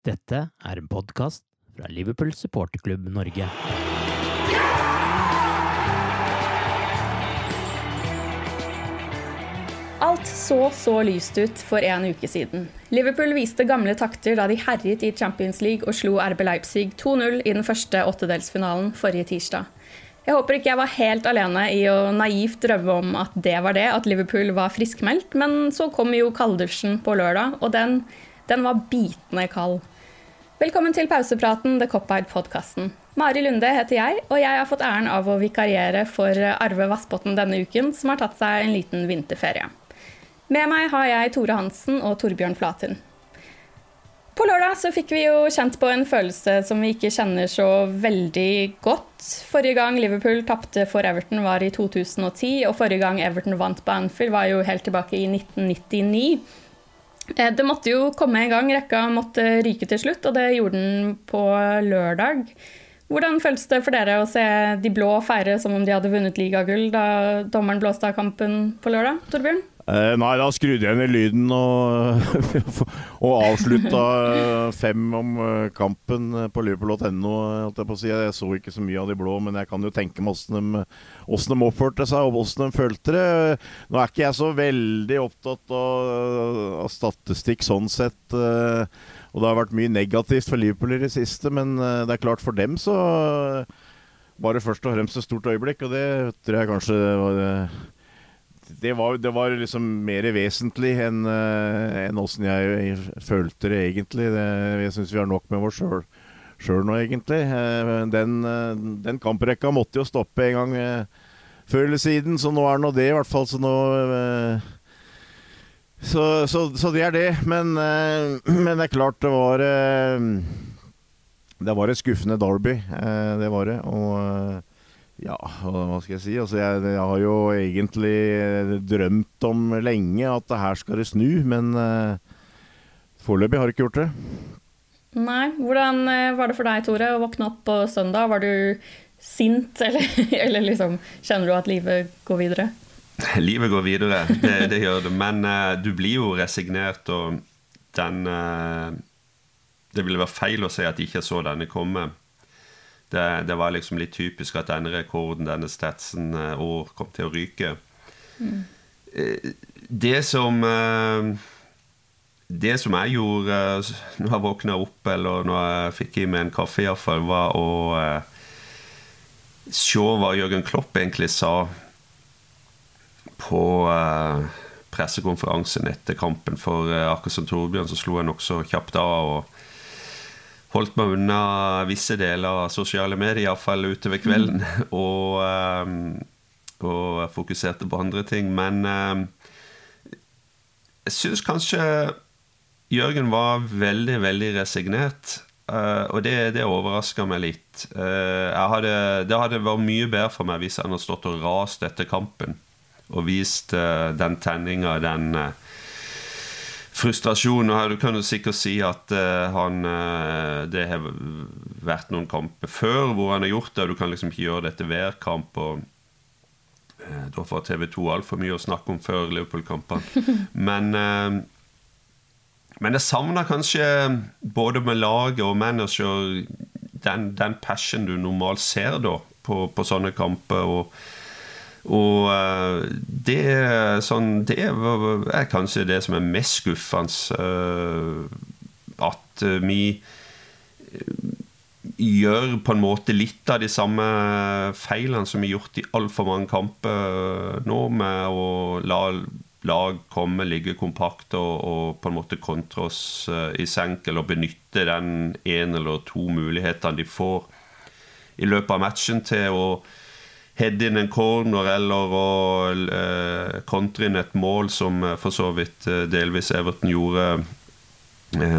Dette er en podkast fra Liverpool supporterklubb Norge. Alt så så lyst ut for en uke siden. Liverpool viste gamle takter da de herjet i Champions League og slo RB Leipzig 2-0 i den første åttedelsfinalen forrige tirsdag. Jeg håper ikke jeg var helt alene i å naivt drømme om at det var det, at Liverpool var friskmeldt, men så kom jo kalddusjen på lørdag, og den, den var bitende kald. Velkommen til pausepraten, The Cop-Eyed-podkasten. Mari Lunde heter jeg, og jeg har fått æren av å vikariere for Arve Vassbotn denne uken, som har tatt seg en liten vinterferie. Med meg har jeg Tore Hansen og Torbjørn Flatun. På lørdag så fikk vi jo kjent på en følelse som vi ikke kjenner så veldig godt. Forrige gang Liverpool tapte for Everton var i 2010, og forrige gang Everton vant på Anfield var jo helt tilbake i 1999. Eh, Det måtte jo komme i gang, rekka måtte ryke til slutt, og det gjorde den på lørdag. Hvordan føltes det for dere å se de blå feire som om de hadde vunnet ligagull da dommeren blåste av kampen på lørdag? Torbjørn? Eh, nei, da skrudde jeg ned lyden og, og avslutta fem om eh, kampen på liverpool.no. Jeg, si. jeg så ikke så mye av de blå, men jeg kan jo tenke meg åssen de, de oppførte seg og åssen de følte det. Nå er ikke jeg så veldig opptatt av, av statistikk sånn sett. eh, Og det har vært mye negativt for Liverpool i det siste, men eh, det er klart for dem så var det først og fremst et stort øyeblikk, og det tror jeg kanskje var det var, det var liksom mer vesentlig enn en åssen jeg følte det egentlig. Det, jeg syns vi har nok med oss sjøl nå, egentlig. Uh, den, uh, den kamprekka måtte jo stoppe en gang før eller siden, så nå er nå det, i hvert fall. Så nå så, så, så det er det. Men, men det er klart det var Det var et skuffende Derby, det var det. Og ja, hva skal jeg si? Altså, jeg, jeg, har jo egentlig drømt om lenge at det her skal det snu, men uh, foreløpig har det ikke gjort det. Nei. Hvordan var det for deg, Tore, å våkne opp på søndag? Var du sint, eller, eller liksom, kjenner du at livet går videre? Livet går videre, det, det gjør det. Men uh, du blir jo resignert, og den uh, Det ville være feil å si at jeg ikke så denne komme. Det, det, var liksom litt typisk at denne rekorden, denne statsen, år kom til å ryke. Mm. Det som Det som jeg gjorde når jeg våkna opp, eller når jeg fikk i meg en kaffe, iallfall, var å se hva Jørgen Klopp egentlig sa på pressekonferansen etter kampen. For akkurat som Torbjørn så slo jeg nokså kjapt av. og holdt meg unna visse deler av sosiale medier, iallfall utover kvelden. Mm. Og, um, og, fokuserte på andre ting. Men um, jeg syns kanskje Jørgen var veldig, veldig resignert. Uh, og det, det overraska meg litt. Uh, hadde, det hadde vært mye bedre for meg hvis han hadde stått og rast etter kampen og vist uh, den tenninga, den frustrasjon. Og du kan jo sikkert si at uh, han uh, Det har vært noen kamper før hvor han har gjort det, og du kan liksom ikke gjøre dette hver kamp. og uh, Da får TV 2 altfor mye å snakke om før Liverpool-kampene. Men men jeg savner kanskje både med laget og manager den, den passion du normalt ser da på, på sånne kamper. og og det det, sånn, det er kanskje det som er mest skuffende. Uh, at uh, vi gjør på en måte litt av de samme feilene som vi har gjort i altfor mange kamper nå, med å la lag komme, ligge kompakt og, og på en måte kontre oss i senk, eller benytte den en eller to mulighetene de får i løpet av matchen til å heade in en corner eller å eh, kontre inn et mål, som eh, for så vidt eh, delvis Everton gjorde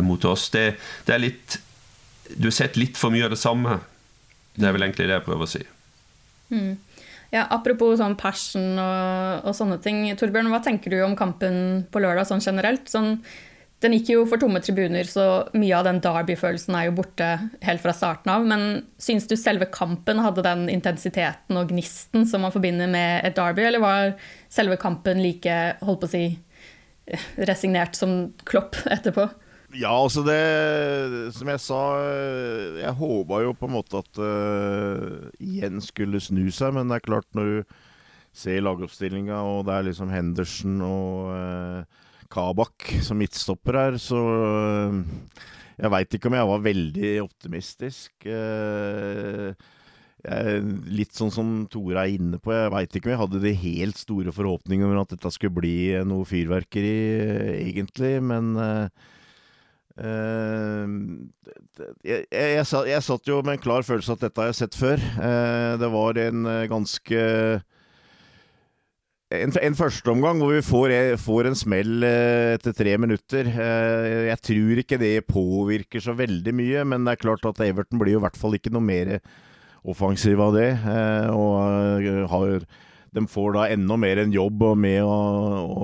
mot oss. Det, det, er litt Du har sett litt for mye av det samme. Det er vel egentlig det jeg prøver å si. Mm. Ja, Apropos sånn passion og, og, sånne ting. Torbjørn, hva tenker du om kampen på lørdag sånn generelt? Sånn, den gikk jo for tomme tribuner, så mye av den Derby-følelsen er jo borte helt fra starten av. Men syns du selve kampen hadde den intensiteten og gnisten som man forbinder med et Derby, eller var selve kampen like holdt på å si, resignert som Klopp etterpå? Ja, altså det Som jeg sa, jeg håpa jo på en måte at uh, igjen skulle snu seg, men det er klart, når du ser lagoppstillinga, og det er liksom Henderson og uh, Kabak som midtstopper her, så øh, jeg veit ikke om jeg var veldig optimistisk. Øh, litt sånn som Tore er inne på, jeg veit ikke om jeg hadde de helt store forhåpningene om at dette skulle bli noe fyrverkeri, egentlig, men jeg, jeg, jeg, satt jo med en klar følelse at dette har jeg sett før. Det var en ganske en, en førsteomgang hvor vi får, får, en smell eh, etter tre minutter. Eh, jeg tror ikke det påvirker så veldig mye, men det er klart at Everton blir jo i hvert fall ikke noe mer offensiv av det. Eh, og har, de får da enda mer en jobb med å,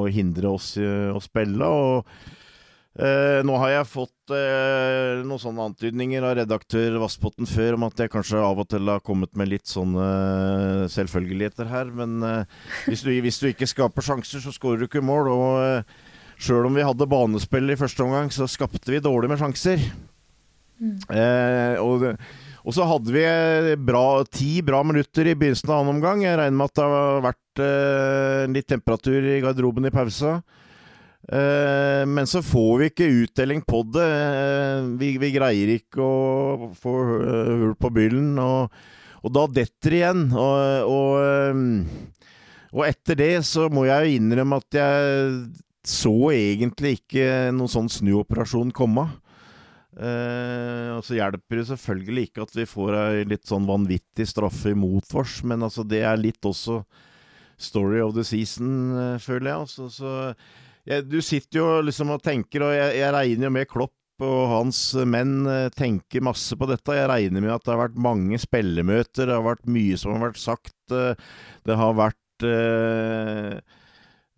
å hindre oss i å spille. og Eh, nå har jeg fått uh, noen sånne antydninger av redaktør Vassbotten før om at jeg kanskje av og til har kommet med litt sånne selvfølgeligheter her. Men uh, hvis, du, hvis, du, ikke skaper sjanser, så skårer du ikke mål. Og uh, sjøl om vi hadde banespill i første omgang, så skapte vi dårlig med sjanser. Mm. Eh, og, og, så hadde vi bra, ti bra minutter i begynnelsen av annen omgang. Jeg regner med at det har vært eh, litt temperatur i garderoben i pausa. Uh, men så får vi ikke utdeling på det. Uh, vi, vi, greier ikke å få hull på byllen, og, og, da detter det igjen. Og, og, og, etter det så må jeg jo innrømme at jeg så egentlig ikke noen sånn snuoperasjon komme. og så hjelper det selvfølgelig ikke at vi får ei litt sånn vanvittig straffe imot oss, men altså det er litt også story of the season, føler jeg. Altså, så jeg, du sitter jo liksom og tenker, og jeg, jeg regner jo med Klopp og hans menn eh, tenker masse på dette. Jeg regner med at det har vært mange spillemøter, det har vært mye som har vært sagt. Eh, det har vært eh,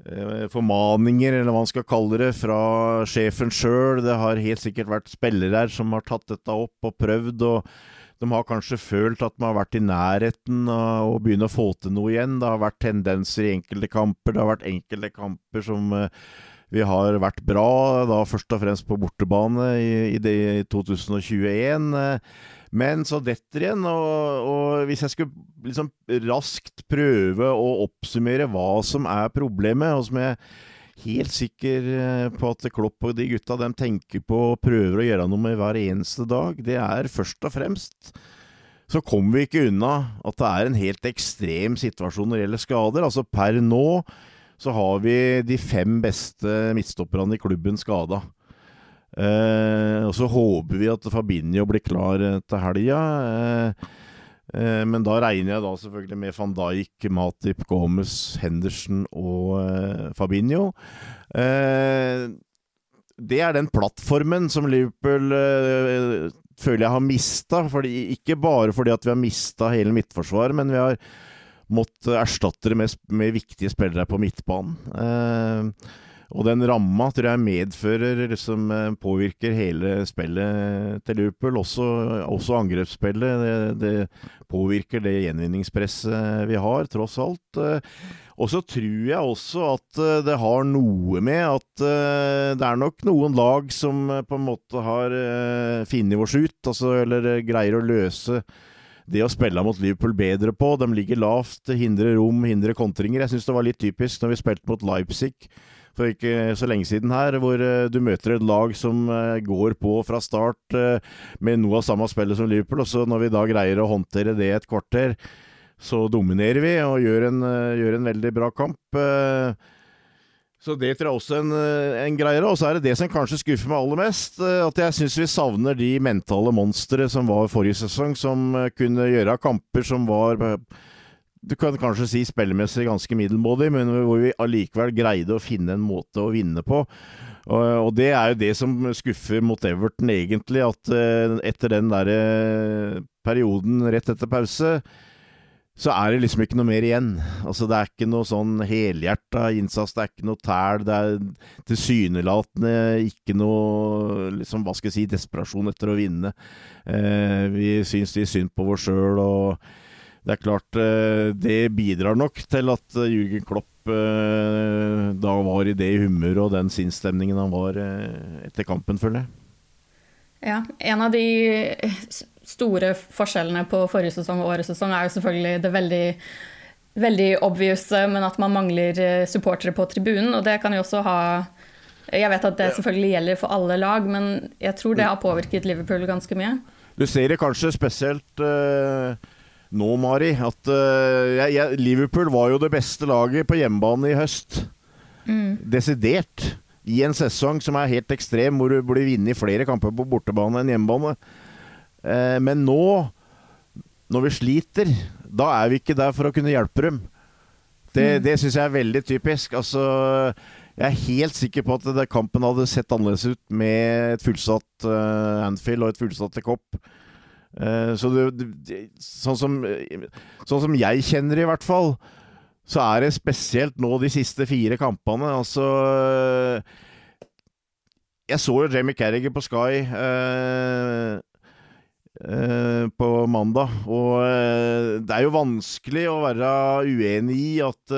eh, formaninger, eller hva man skal kalle det, fra sjefen sjøl. Det har helt sikkert vært spillere her som har tatt dette opp og prøvd. og de har kanskje følt at de har vært i nærheten av å begynne å få til noe igjen. Det har vært tendenser i enkelte kamper. Det har vært enkelte kamper som uh, vi har vært bra, da først og fremst på bortebane i, i, det, i 2021. Uh, men så detter igjen, og, og, hvis jeg skulle liksom raskt prøve å oppsummere hva som er problemet, og som jeg er helt sikker eh, på at Klopp og de gutta de tenker på og prøver å gjøre noe med hver eneste dag, det er først og fremst så kommer vi ikke unna at det er en helt ekstrem situasjon når det gjelder skader. Altså per nå så har vi de fem beste midtstopperne i klubben skada. Eh, og så håper vi at Fabinho blir klar til helga. Eh, Eh, men da regner jeg da selvfølgelig med van Dijk, Matip, Gomez, Henderson og eh, Fabinho. Eh, det er den plattformen som Liverpool føler jeg har mista. Ikke bare fordi at vi har mista hele midtforsvaret, men vi har måttet erstatte det med, med viktige spillere på midtbanen. Og den ramma tror jeg medfører som eh, påvirker hele spillet til Liverpool. Også, også angrepsspillet. Det, det, påvirker det gjenvinningspresset vi har, tross alt. Eh, og så tror jeg også at eh, det har noe med at det er nok noen lag som på en måte har funnet oss ut, altså, eller greier å løse det å spille mot Liverpool bedre på. De ligger lavt, hindrer rom, hindrer kontringer. Jeg syns det var litt typisk når vi spilte mot Leipzig for ikke så lenge siden her, hvor uh, du møter et lag som uh, går på fra start uh, med noe av samme spillet som Liverpool, og så når vi da greier å håndtere det et kvarter, så dominerer vi og gjør en, gjør en veldig bra kamp. Så det tror jeg også er en, en greie. Og så er det det som kanskje skuffer meg aller mest. At jeg syns vi savner de mentale monstre som var forrige sesong, som kunne gjøre kamper som var du kan kanskje si spillemessig ganske middelmådig, men hvor vi allikevel greide å finne en måte å vinne på. Og, det er jo det som skuffer mot Everton, egentlig. At eh, etter den der eh, perioden rett etter pause, så er det liksom ikke noe mer igjen. Altså Det er ikke noe sånn helhjerta innsats, det er ikke noe tæl. Det er tilsynelatende ikke noe liksom, hva skal jeg si, desperasjon etter å vinne. Eh, vi syns de synd på oss sjøl. og det er klart eh, det bidrar nok til at eh, Jürgen Klopp eh, da var i det humøret og den sinnsstemningen han var etter kampen, føler jeg. Ja, en av de store forskjellene på forrige sesong og årets sesong er jo selvfølgelig det veldig, veldig obvious, men at man mangler supportere på tribunen. Og det kan jo også ha Jeg vet at det selvfølgelig gjelder for alle lag, men jeg tror det har påvirket Liverpool ganske mye. Du ser det kanskje spesielt uh nå, Mari, at uh, jeg, jeg, Liverpool var jo det beste laget på hjemmebane i høst. Mm. Desidert. I en sesong som er helt ekstrem, hvor du blir vunnet flere kamper på bortebane enn hjemmebane. Uh, men nå, når vi sliter, da er vi ikke der for å kunne hjelpe dem. Det, mm. det syns jeg er veldig typisk. Altså, jeg er helt sikker på at det, kampen hadde sett annerledes ut med et fullsatt uh, Anfield og et fullsatt Kopp. Uh, så det, det, sånn, som, sånn som jeg kjenner det, i hvert fall, så er det spesielt nå de siste fire kampene. Altså Jeg så jo Jamie Carriger på Sky uh, på mandag, og det er jo vanskelig å være uenig i at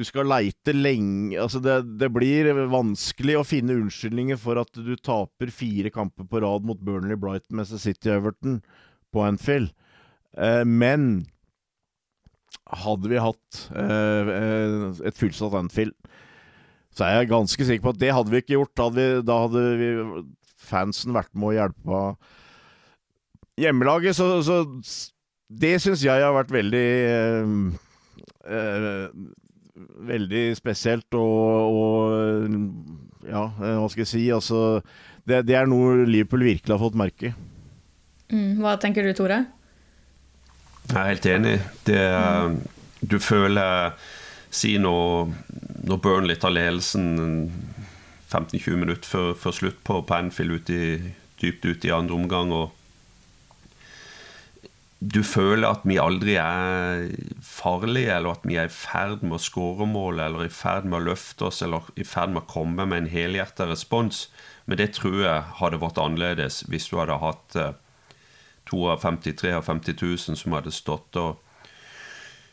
du skal leite lenge Altså, det, det, blir vanskelig å finne unnskyldninger for at du taper fire kamper på rad mot Burnley, Brighton, Manchester City og Everton på Anfield. Eh, men hadde vi hatt eh, eh, et fullsatt Anfield, så er jeg ganske sikker på at det hadde vi ikke gjort. Hadde, vi, da hadde vi, fansen vært med å hjelpe hjemmelaget. Så, så det syns jeg har vært veldig eh, eh veldig spesielt og, og, Ja, hva skal jeg si? Altså, det, det, er noe Liverpool virkelig har fått merke. Mm, hva tenker du, Tore? Jeg er helt enig. Det, du føler Si når, når Burnley tar ledelsen 15-20 minutter før, før, slutt på, Panfield Anfield ut i, dypt ute i andre omgang. og du føler at vi aldri er farlige, eller at vi er i ferd med å skåre mål, eller i ferd med å løfte oss, eller i ferd med å komme med en helhjerta respons. Men det tror jeg hadde vært annerledes hvis du hadde hatt 52 53 000 som hadde stått og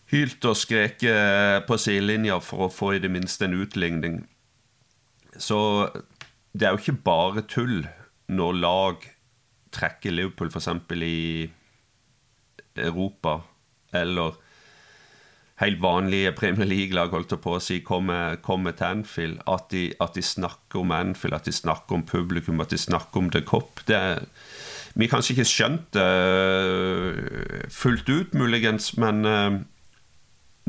hylt og skreket på sidelinja for å få i det minste en utligning. Så det er jo ikke bare tull når lag trekker Liverpool f.eks. i Europa eller helt vanlige Premier League-lag holdt på å si kommer, kommer til Anfield, at de, at de, snakker om Anfield, at de snakker om publikum, at de snakker om The Cop. Det vi kanskje ikke skjønt det uh, fullt ut, muligens, men uh,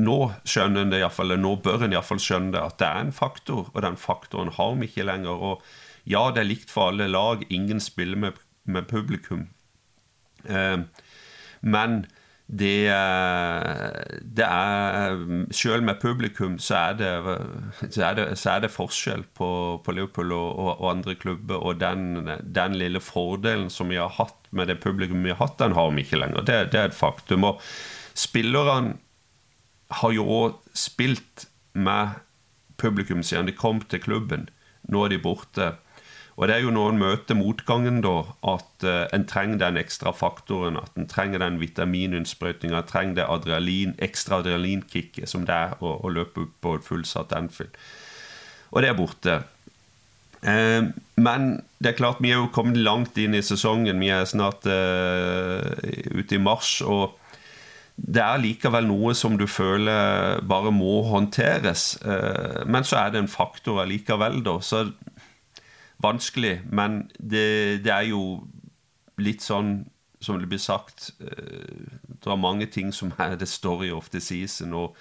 nå skjønner en det iallfall, nå bør en iallfall skjønne det, at det er en faktor, og den faktoren har vi ikke lenger. Og ja, det er likt for alle lag, ingen spiller med, med publikum. Uh, men det, det er Selv med publikum så er det, så er det, så er det forskjell på, på Liverpool og, og, og, andre klubber. Og den, den, lille fordelen som vi har hatt med det publikum vi har hatt, den har vi ikke lenger. Det, det er et faktum. Og spillerne har jo òg spilt med publikum siden de kom til klubben. Nå er de borte. Og det er jo når en møter motgangen, da, at uh, en trenger den ekstra faktoren. At en trenger den vitamininnsprøytinga, trenger det adrenalin, ekstra adrenalinkicket som det er å, å løpe opp på fullsatt Anfield. Og det er borte. Uh, men det er klart, vi er jo kommet langt inn i sesongen. Vi er snart uh, ute i mars. og det er likevel noe som du føler bare må håndteres. Men så er det en faktor allikevel, da. Så vanskelig, men det, det, er jo litt sånn som det blir sagt eh, Det er mange ting som er the story of the season. Og,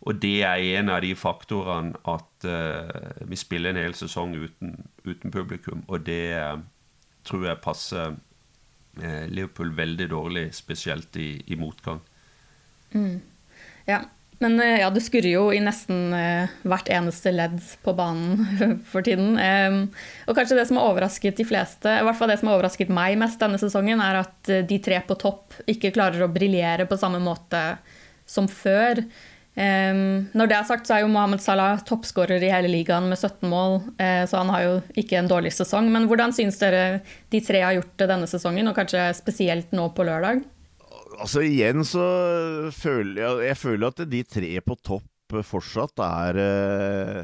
og det er en av de faktorene at uh, vi spiller en hel sesong uten, uten publikum. Og det uh, tror jeg passer uh, Liverpool veldig dårlig, spesielt i, i motgang. Mm. Ja, men eh, ja, det skurrer jo i nesten uh, hvert eneste ledd på banen for tiden. Og kanskje det som har overrasket de fleste, i hvert fall det som har overrasket meg mest denne sesongen, er at uh, de tre på topp ikke klarer å briljere på samme måte som før. Når det er sagt, så er jo Mohammed Salah toppskårer i hele ligaen med 17 mål, så han har jo ikke en dårlig sesong. Men hvordan syns dere de tre har gjort det denne sesongen, og kanskje spesielt nå på lørdag? Altså igjen så føler jeg Jeg føler at de tre på topp fortsatt er eh,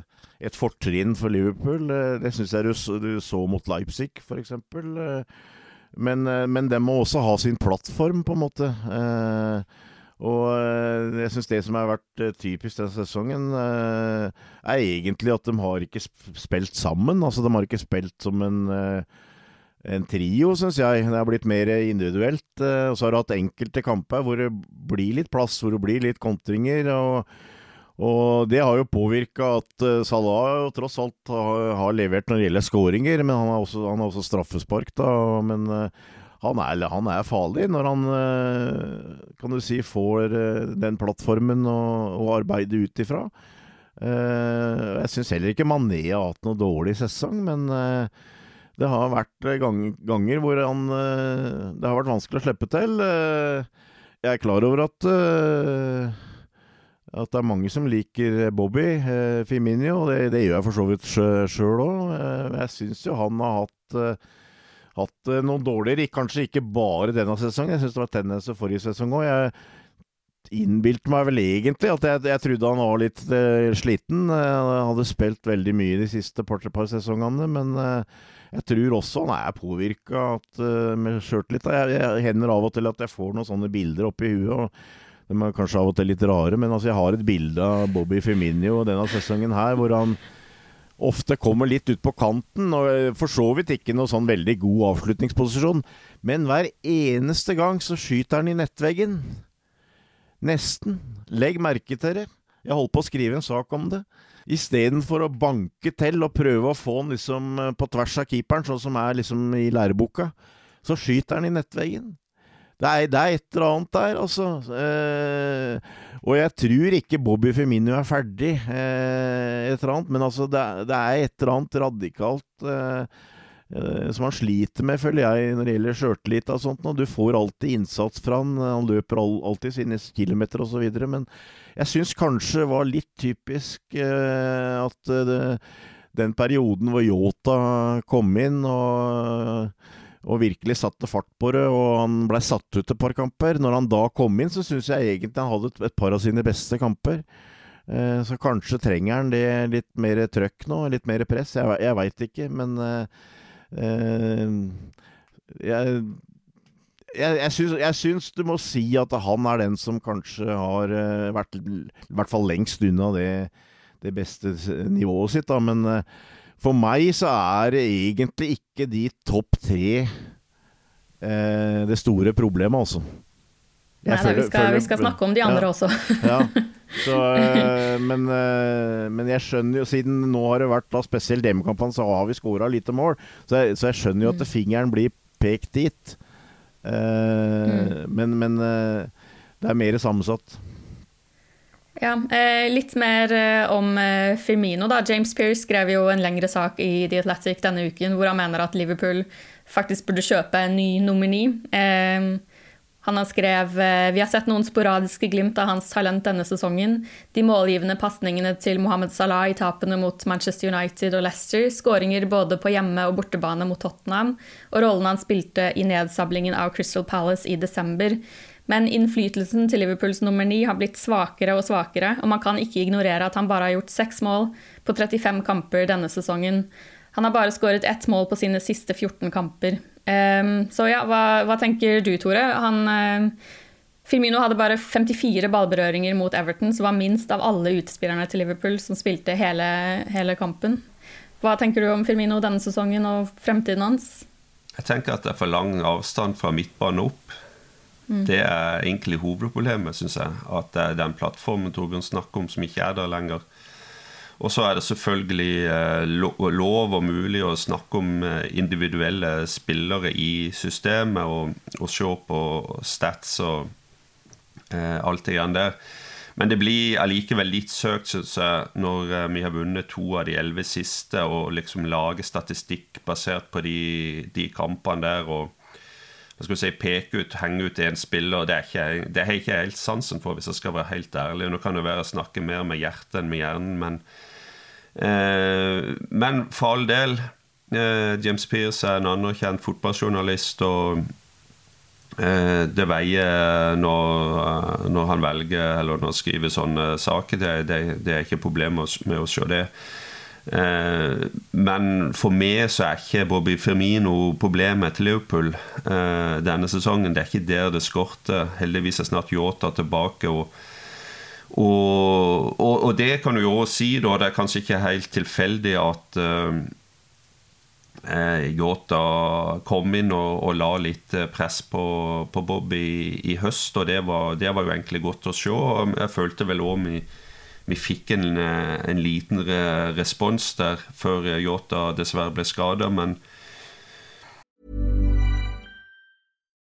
et fortrinn for Liverpool. Eh, det syns jeg du, så mot Leipzig, f.eks. Eh, men, men de må også ha sin plattform, på en måte. Og jeg syns det som har vært typisk denne sesongen, er egentlig at de har ikke spilt sammen. Altså, de har ikke spilt som en en trio, syns jeg. Det har blitt mer individuelt. Eh, og så har du hatt enkelte kamper hvor det blir litt plass, hvor det blir litt kontringer. og, og det har jo påvirka at eh, Salah tross alt har, levert når det gjelder skåringer, men han har også, han har også straffespark, da. Men uh, han, er, han er, farlig når han, kan du si, får den plattformen å, å arbeide ut ifra. jeg syns heller ikke Mané har hatt noe dårlig sesong, men det har vært eh, gang, ganger hvor han eh, Det har vært vanskelig å slippe til. Eh, jeg er klar over at at det er mange som liker Bobby eh, Firminio, og det, det, gjør jeg for så vidt sjøl òg. Eh, jeg syns jo han har hatt, eh, hatt noen dårligere, kanskje ikke bare denne sesongen. Jeg syns det var tendenser forrige sesong òg. Innbilte meg vel egentlig at jeg, jeg trodde han var litt sliten. Han hadde spilt veldig mye de siste par, par sesongene, men jeg tror også han er påvirka uh, med sjøltillit. Jeg, jeg hender av og til at jeg får noen sånne bilder oppi huet. og De er kanskje av og til litt rare, men altså jeg har et bilde av Bobby Firminio denne sesongen her, hvor han ofte kommer litt ut på kanten, og for så vidt ikke noe sånn veldig god avslutningsposisjon. Men hver eneste gang så skyter han i nettveggen. Nesten. Legg merke til det. Jeg holdt på å skrive en sak om det. Istedenfor å banke til og prøve å få den liksom eh, på tvers av keeperen, sånn som er liksom i læreboka, så skyter han i nettveggen. Det er, det er, et eller annet der, altså. Eh, og jeg tror ikke Bobby Firmino er ferdig, eh, et eller annet, men altså, det, det, er et eller annet radikalt eh, som han sliter med, føler jeg, når det gjelder sjøltillit og sånt. Og du får alltid innsats fra han. Han løper alltid sine kilometer osv. Men jeg syns kanskje det var litt typisk eh, at eh, det, den perioden hvor Yota kom inn og, og virkelig satte fart på det, og han blei satt ut et par kamper Når han da kom inn, så syns jeg egentlig han hadde et, par av sine beste kamper. Eh, så kanskje trenger han det litt mer trøkk nå, litt mer press. Jeg, jeg veit ikke, men eh, Eh, jeg jeg, jeg, syns, jeg, syns, du må si at han er den som kanskje har uh, vært i hvert fall lengst unna det, det beste nivået sitt. Da. Men uh, for meg så er det egentlig ikke de topp tre eh, det store problemet, altså. Nei, føler, vi, skal, føler, vi, skal, snakke om de andre ja, også. ja. Så, øh, men, øh, men, jeg skjønner jo, siden nå har det vært da spesielt DM-kampanjen, så har vi skåra lite mål. Så jeg, så jeg, skjønner jo at mm. fingeren blir pekt dit. Uh, mm. Men, men det er mer sammensatt. Ja, eh, Litt mer eh, om eh, Firmino. da. James Pearce skrev jo en lengre sak i The Athletic denne uken hvor han mener at Liverpool faktisk burde kjøpe en ny nomini. Eh, Han har skrevet eh, Vi har sett noen sporadiske glimt av hans talent denne sesongen. De målgivende pasningene til Mohammed Salah i tapene mot Manchester United og Leicester, skåringer både på hjemme- og bortebane mot Tottenham, og rollen han spilte i nedsablingen av Crystal Palace i desember. Men innflytelsen til Liverpools nummer ni har blitt svakere og svakere, og man kan ikke ignorere at han bare har gjort seks mål på 35 kamper denne sesongen. Han har bare skåret ett mål på sine siste 14 kamper. Um, så ja, hva, hva, tenker du, Tore? Han, uh, Firmino hadde bare 54 ballberøringer mot Everton, som var minst av alle utespillerne til Liverpool som spilte hele, hele kampen. Hva tenker du om Firmino denne sesongen og fremtiden hans? Jeg tenker at det er for lang avstand fra midtbane opp. Mm. Det er egentlig hovedproblemet, syns jeg. At det er den plattformen Torbjørn snakker om, som ikke er der lenger. Og så er det selvfølgelig eh, lov og mulig å snakke om eh, individuelle spillere i systemet og, og se på stats og eh, alt det greiene der. Men det blir allikevel litt søkt, syns jeg, når eh, vi har vunnet to av de elleve siste, og liksom lage statistikk basert på de, de kampene der. og hva skal vi si, peke ut, henge ut en spiller. Det, er ikke, har jeg ikke helt sansen for, hvis jeg skal være helt ærlig. Nå kan det være å snakke mer med hjertet enn med hjernen, men men for all del, eh, James Pearce er en anerkjent fotballjournalist, og eh, det veier når, når, han velger eller når han skriver sånne saker. Det, det, det er ikke problem med å se det. Men for meg så er ikke Bobby Firmino problemet til Liverpool denne sesongen. Det er ikke der det skorter. Heldigvis er snart Yota tilbake. og og, og, og, det kan du jo også si, da. Det er kanskje ikke helt tilfeldig at uh, Yota kom inn og, og, la litt eh, press på, på Bob i, i, høst, og det var, det var, jo egentlig godt å se. Jeg følte vel òg vi, vi, fikk en, en liten respons der før Yota dessverre ble skada, men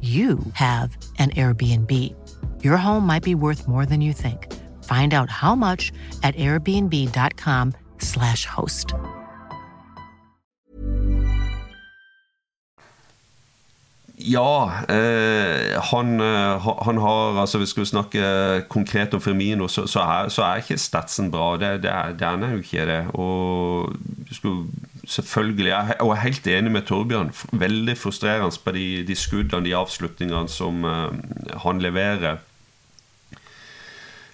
you have an Airbnb. Your home might be worth more than you think. Find out how much at airbnb.com/slash host. Ja, eh, han, eh, han, har altså vi snakke konkret om Firmino, så, så, er, så er, ikke statsen bra. Det, det, er, det er jo ikke det. Og skulle, selvfølgelig jeg, Og jeg er helt enig med Torbjørn. Veldig frustrerende på de, de skuddene, de avslutningene som uh, han leverer.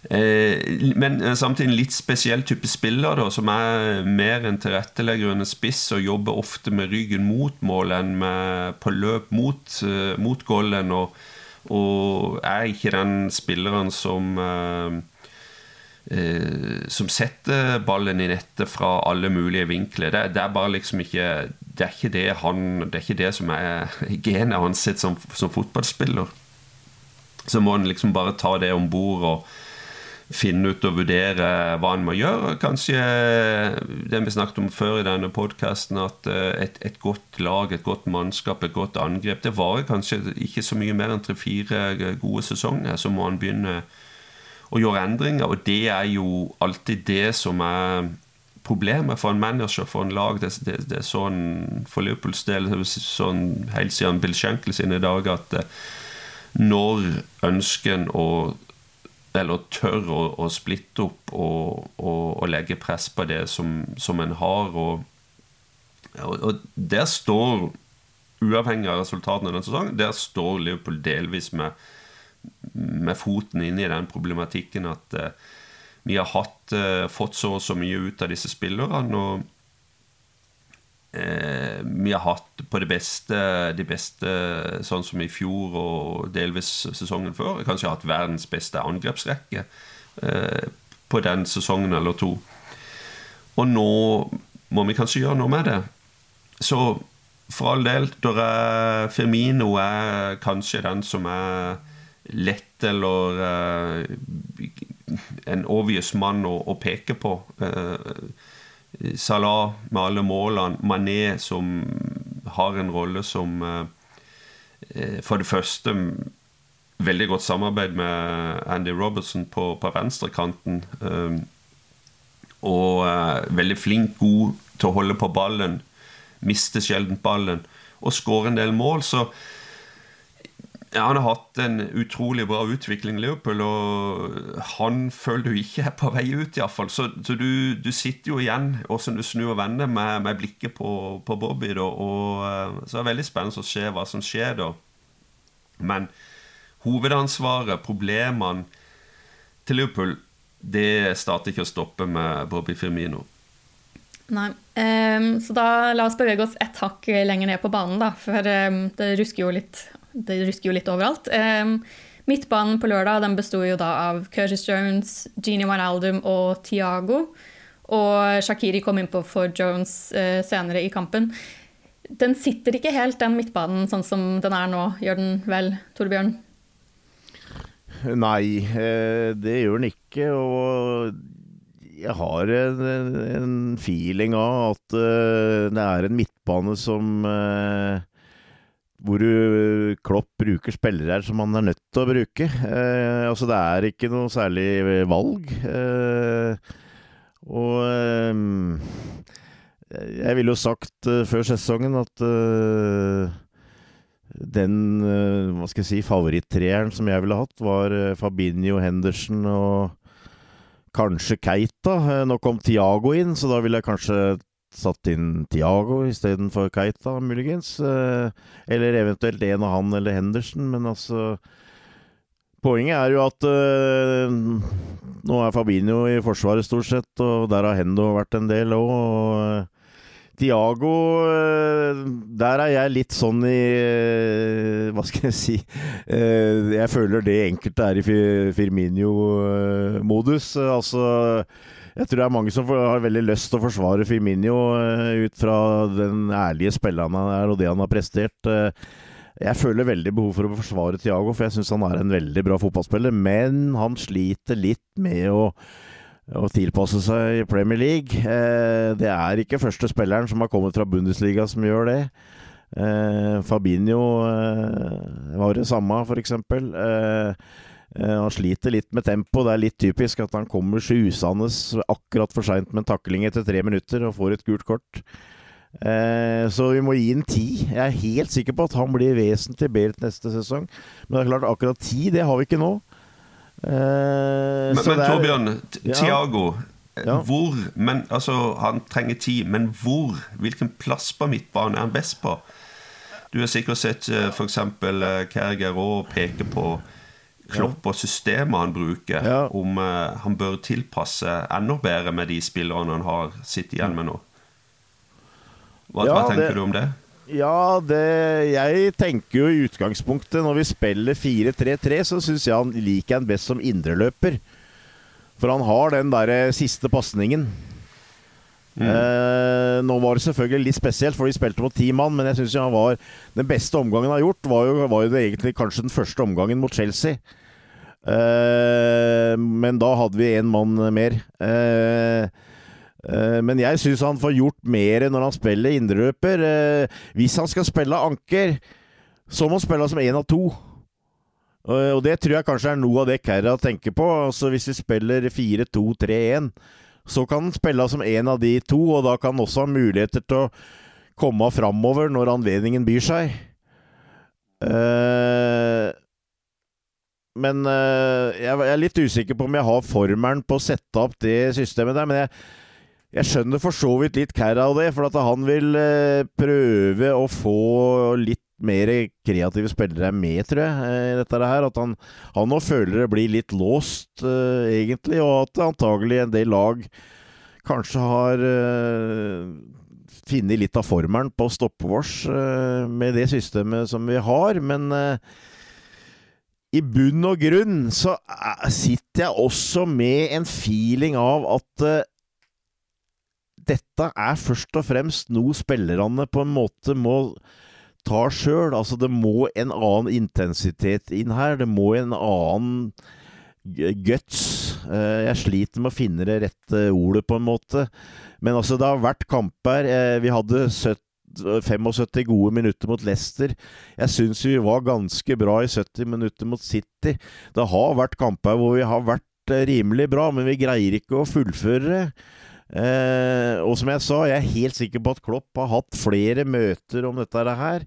Eh, men samtidig en litt spesiell type spiller, da, som er mer en tilrettelegger enn en spiss og jobber ofte med ryggen mot mål enn med, på løp mot, uh, mot goalen. Og, og, er ikke den spilleren som uh, Som setter ballen i nettet fra alle mulige vinkler. Det, det, er bare liksom ikke Det er ikke det, han, det, er ikke det som er genet hans som, som fotballspiller. Så må han liksom bare ta det om bord og finne ut og vurdere hva han må gjøre. Kanskje det vi snakket om før i denne podkasten, at eh, et, et, godt lag, et godt mannskap, et godt angrep Det varer kanskje ikke så mye mer enn tre-fire gode sesonger. Så må han begynne å gjøre endringer, og det er jo alltid det som er problemet for en manager, for en lag. Det, det, det er sånn for Liverpools del sånn helt siden Bill Schenkel sine dager at eh, når ønsken å eller tør å, å splitte opp og, og, og, legge press på det som, som en har. Og, og, der står, uavhengig av resultatene denne sesongen, der står Liverpool delvis med, med foten inne i den problematikken at uh, vi har hatt, uh, fått så og så mye ut av disse spillerne. og eh, vi har hatt på det beste de beste, sånn som i fjor og delvis sesongen før. Kanskje hatt verdens beste angrepsrekke eh, på den sesongen eller to. Og nå må vi kanskje gjøre noe med det. Så for all del, er Firmino er kanskje den som er lett eller uh, en obvious mann å, å peke på. Uh, Salah med alle målene. Mané som har en rolle som eh, eh, For det første veldig godt samarbeid med Andy Robertson på, på venstrekanten. Eh, og veldig flink, god til å holde på ballen. Mister sjelden ballen. Og skårer en del mål. Så ja, han har hatt en utrolig bra utvikling Leopold, og han føler du ikke er på vei ut, iallfall. Så, så du, du, sitter jo igjen, åssen du snur og vender, med, med blikket på, på Bobby. Da, og Så er det veldig spennende å se hva som skjer da. Men hovedansvaret, problemene til Liverpool, det starter ikke å stoppe med Bobby Firmino. Nei. Um, så da la oss bevege oss ett hakk lenger ned på banen, da. For um, det rusker jo litt det rysker jo litt overalt. Um, midtbanen på lørdag den besto av Curtis Jones, Genie Wijnaldum og Tiago. Og Shakiri kom innpå for Jones uh, senere i kampen. Den sitter ikke helt, den midtbanen, sånn som den er nå. Gjør den vel, Torbjørn? Nei, eh, det gjør den ikke. Og jeg har en, feeling av at uh, det er en midtbane som hvor du Klopp bruker spillere som han er nødt til å bruke. Eh, altså Det er ikke noe særlig valg. Eh, og eh, jeg ville jo sagt uh, før sesongen at uh, den uh, hva skal jeg si, favorittreeren som jeg ville hatt, var Fabinho, Henderson og kanskje Keita. Nå kom Tiago inn, så da ville jeg kanskje satt inn Tiago istedenfor Keita, muligens. Eh, eller eventuelt en av han eller Henderson, men altså Poenget er jo at øh, nå er Fabinho i Forsvaret stort sett, og der har Hendo vært en del òg. Og øh, Diago øh, Der er jeg litt sånn i Hva skal jeg si Jeg føler det enkelte er i Firminio-modus. altså jeg tror det er mange som har veldig lyst til å forsvare Firminio eh, ut fra den ærlige spilleren han er og det han har prestert. Eh, jeg føler veldig behov for å forsvare Thiago, for jeg syns han er en veldig bra fotballspiller. Men han sliter litt med å, å tilpasse seg i Premier League. Eh, det er ikke første spilleren som har kommet fra Bundesliga som gjør det. Fabinho var det samme, for eksempel. Han sliter litt med tempo. Det er litt typisk at han kommer susende akkurat for seint med en takling etter tre minutter og får et gult kort. Eh, så vi må gi ham ti. Jeg er helt sikker på at han blir vesentlig bedre neste sesong. Men det er klart, akkurat ti, det har vi ikke nå. Eh, men, men Torbjørn, Tiago ja. Hvor men, altså, Han trenger ti, men hvor? Hvilken plass på midtbanen er han best på? Du har sikkert sett f.eks. Kerger òg peke på Klopp og systemet han bruker, ja. om uh, han bør tilpasse enda bedre med de spillerne han har sittet igjen med nå. Hva, ja, hva tenker det, du om det? Ja, det, jeg tenker jo i utgangspunktet Når vi spiller 4-3-3, så syns jeg han liker han best som indreløper. For han har den derre siste pasningen. Mm. Eh, nå var det selvfølgelig litt spesielt, for de spilte mot ti mann, men jeg syns han var Den beste omgangen han har gjort, var jo, var jo egentlig kanskje den første omgangen mot Chelsea. Eh, men da hadde vi én mann mer. Eh, eh, men jeg syns han får gjort mer når han spiller indreløper. hvis han skal spille anker, så må han spille som én av to. Og det tror jeg kanskje er noe av det Kerra tenker på. Altså Hvis vi spiller 4-2-3-1, så kan han spille som en av de to, og da kan han også ha muligheter til å komme framover når anledningen byr seg. Uh, men uh, jeg, er litt usikker på om jeg har formelen på å sette opp det systemet der. Men jeg, jeg skjønner for så vidt litt kæra av det, for at han vil uh, prøve å få litt mer kreative spillere med, tror jeg, i dette her. At han, han nå føler det blir litt låst, uh, egentlig, og at antagelig en del lag kanskje har funnet litt av formelen på å stoppe oss med det systemet som vi har. Men i bunn og grunn så sitter jeg også med en feeling av at uh, dette er først og fremst noe spillerne på en måte må ta sjøl. Altså, det må en annen intensitet inn her. Det må en annen guts. Uh, jeg sliter med å finne det rette ordet, på en måte. Men altså, det har vært kamper. Uh, vi hadde 70 75 gode minutter mot Leicester. Jeg syns vi var ganske bra i 70 minutter mot City. Det har vært kamper hvor vi har vært eh, rimelig bra, men vi greier ikke å fullføre. Eh, og som jeg sa, jeg er helt sikker på at Klopp har hatt flere møter om dette her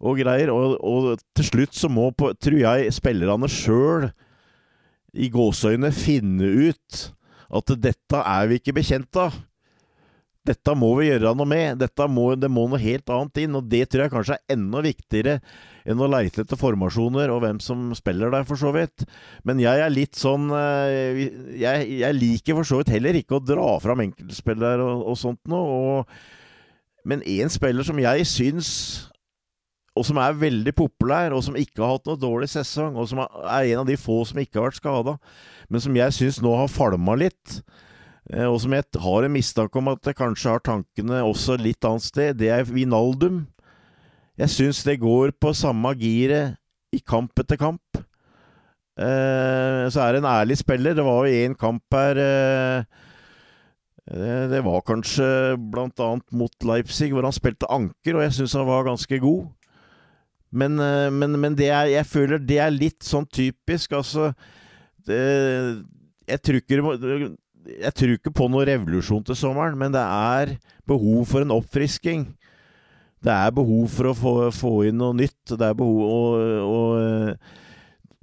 og greier. Og, og til slutt så må, tror jeg, spillerne sjøl i gåseøyne finne ut at dette er vi ikke bekjent av. Dette må vi gjøre noe med. Dette må, det må noe helt annet inn. Og det tror jeg kanskje er enda viktigere enn å leite etter formasjoner og hvem som spiller der, for så vidt. Men jeg er litt sånn eh, Jeg, jeg liker for så vidt heller ikke å dra fram enkeltspillere og, og sånt noe. men én spiller som jeg syns og som er veldig populær, og som ikke har hatt noe dårlig sesong, og som er en av de få som ikke har vært skada, men som jeg syns nå har falma litt, og som jeg har en mistanke om at jeg kanskje har tankene også litt annet sted, det er Vinaldum. Jeg syns det går på samme giret i kamp etter kamp. Eh, så er det en ærlig spiller. Det var jo én kamp her eh, eh, Det var kanskje blant annet mot Leipzig, hvor han spilte anker, og jeg syns han var ganske god. Men, eh, men, men er, jeg føler det er litt sånn typisk, altså det, Jeg tror ikke jeg tror ikke på noen revolusjon til sommeren, men det er behov for en oppfrisking. Det er behov for å få, få inn noe nytt. Det er behov og, og eh,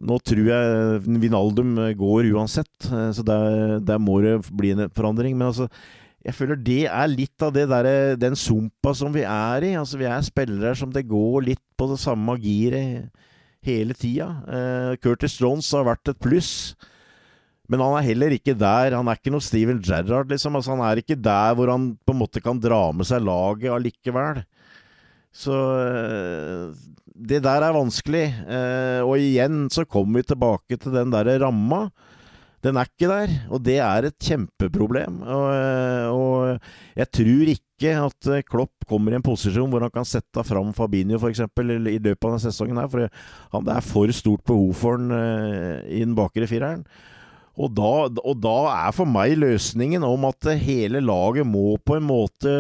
Nå tror jeg Vinaldum går uansett, eh, så der, der, må det bli en forandring. Men altså, jeg føler det er litt av der, den sumpa som vi er i. Altså, vi er spillere som det går litt på det samme giret hele tida. Uh, Curtis Jones har vært et pluss. Men han er heller ikke der. Han er ikke noe Steven Gerrard, liksom. Altså, han er ikke der hvor han på en måte kan dra med seg laget allikevel. Så eh, det der er vanskelig. Eh, og igjen så kommer vi tilbake til den der ramma. Den er ikke der, og det er et kjempeproblem. Og, eh, og jeg tror ikke at Klopp kommer i en posisjon hvor han kan sette fram Fabinho f.eks. i løpet av denne sesongen. her, For det er for stort behov for han i den bakre fireren. Og da, og da, er for meg løsningen om at hele laget må på en måte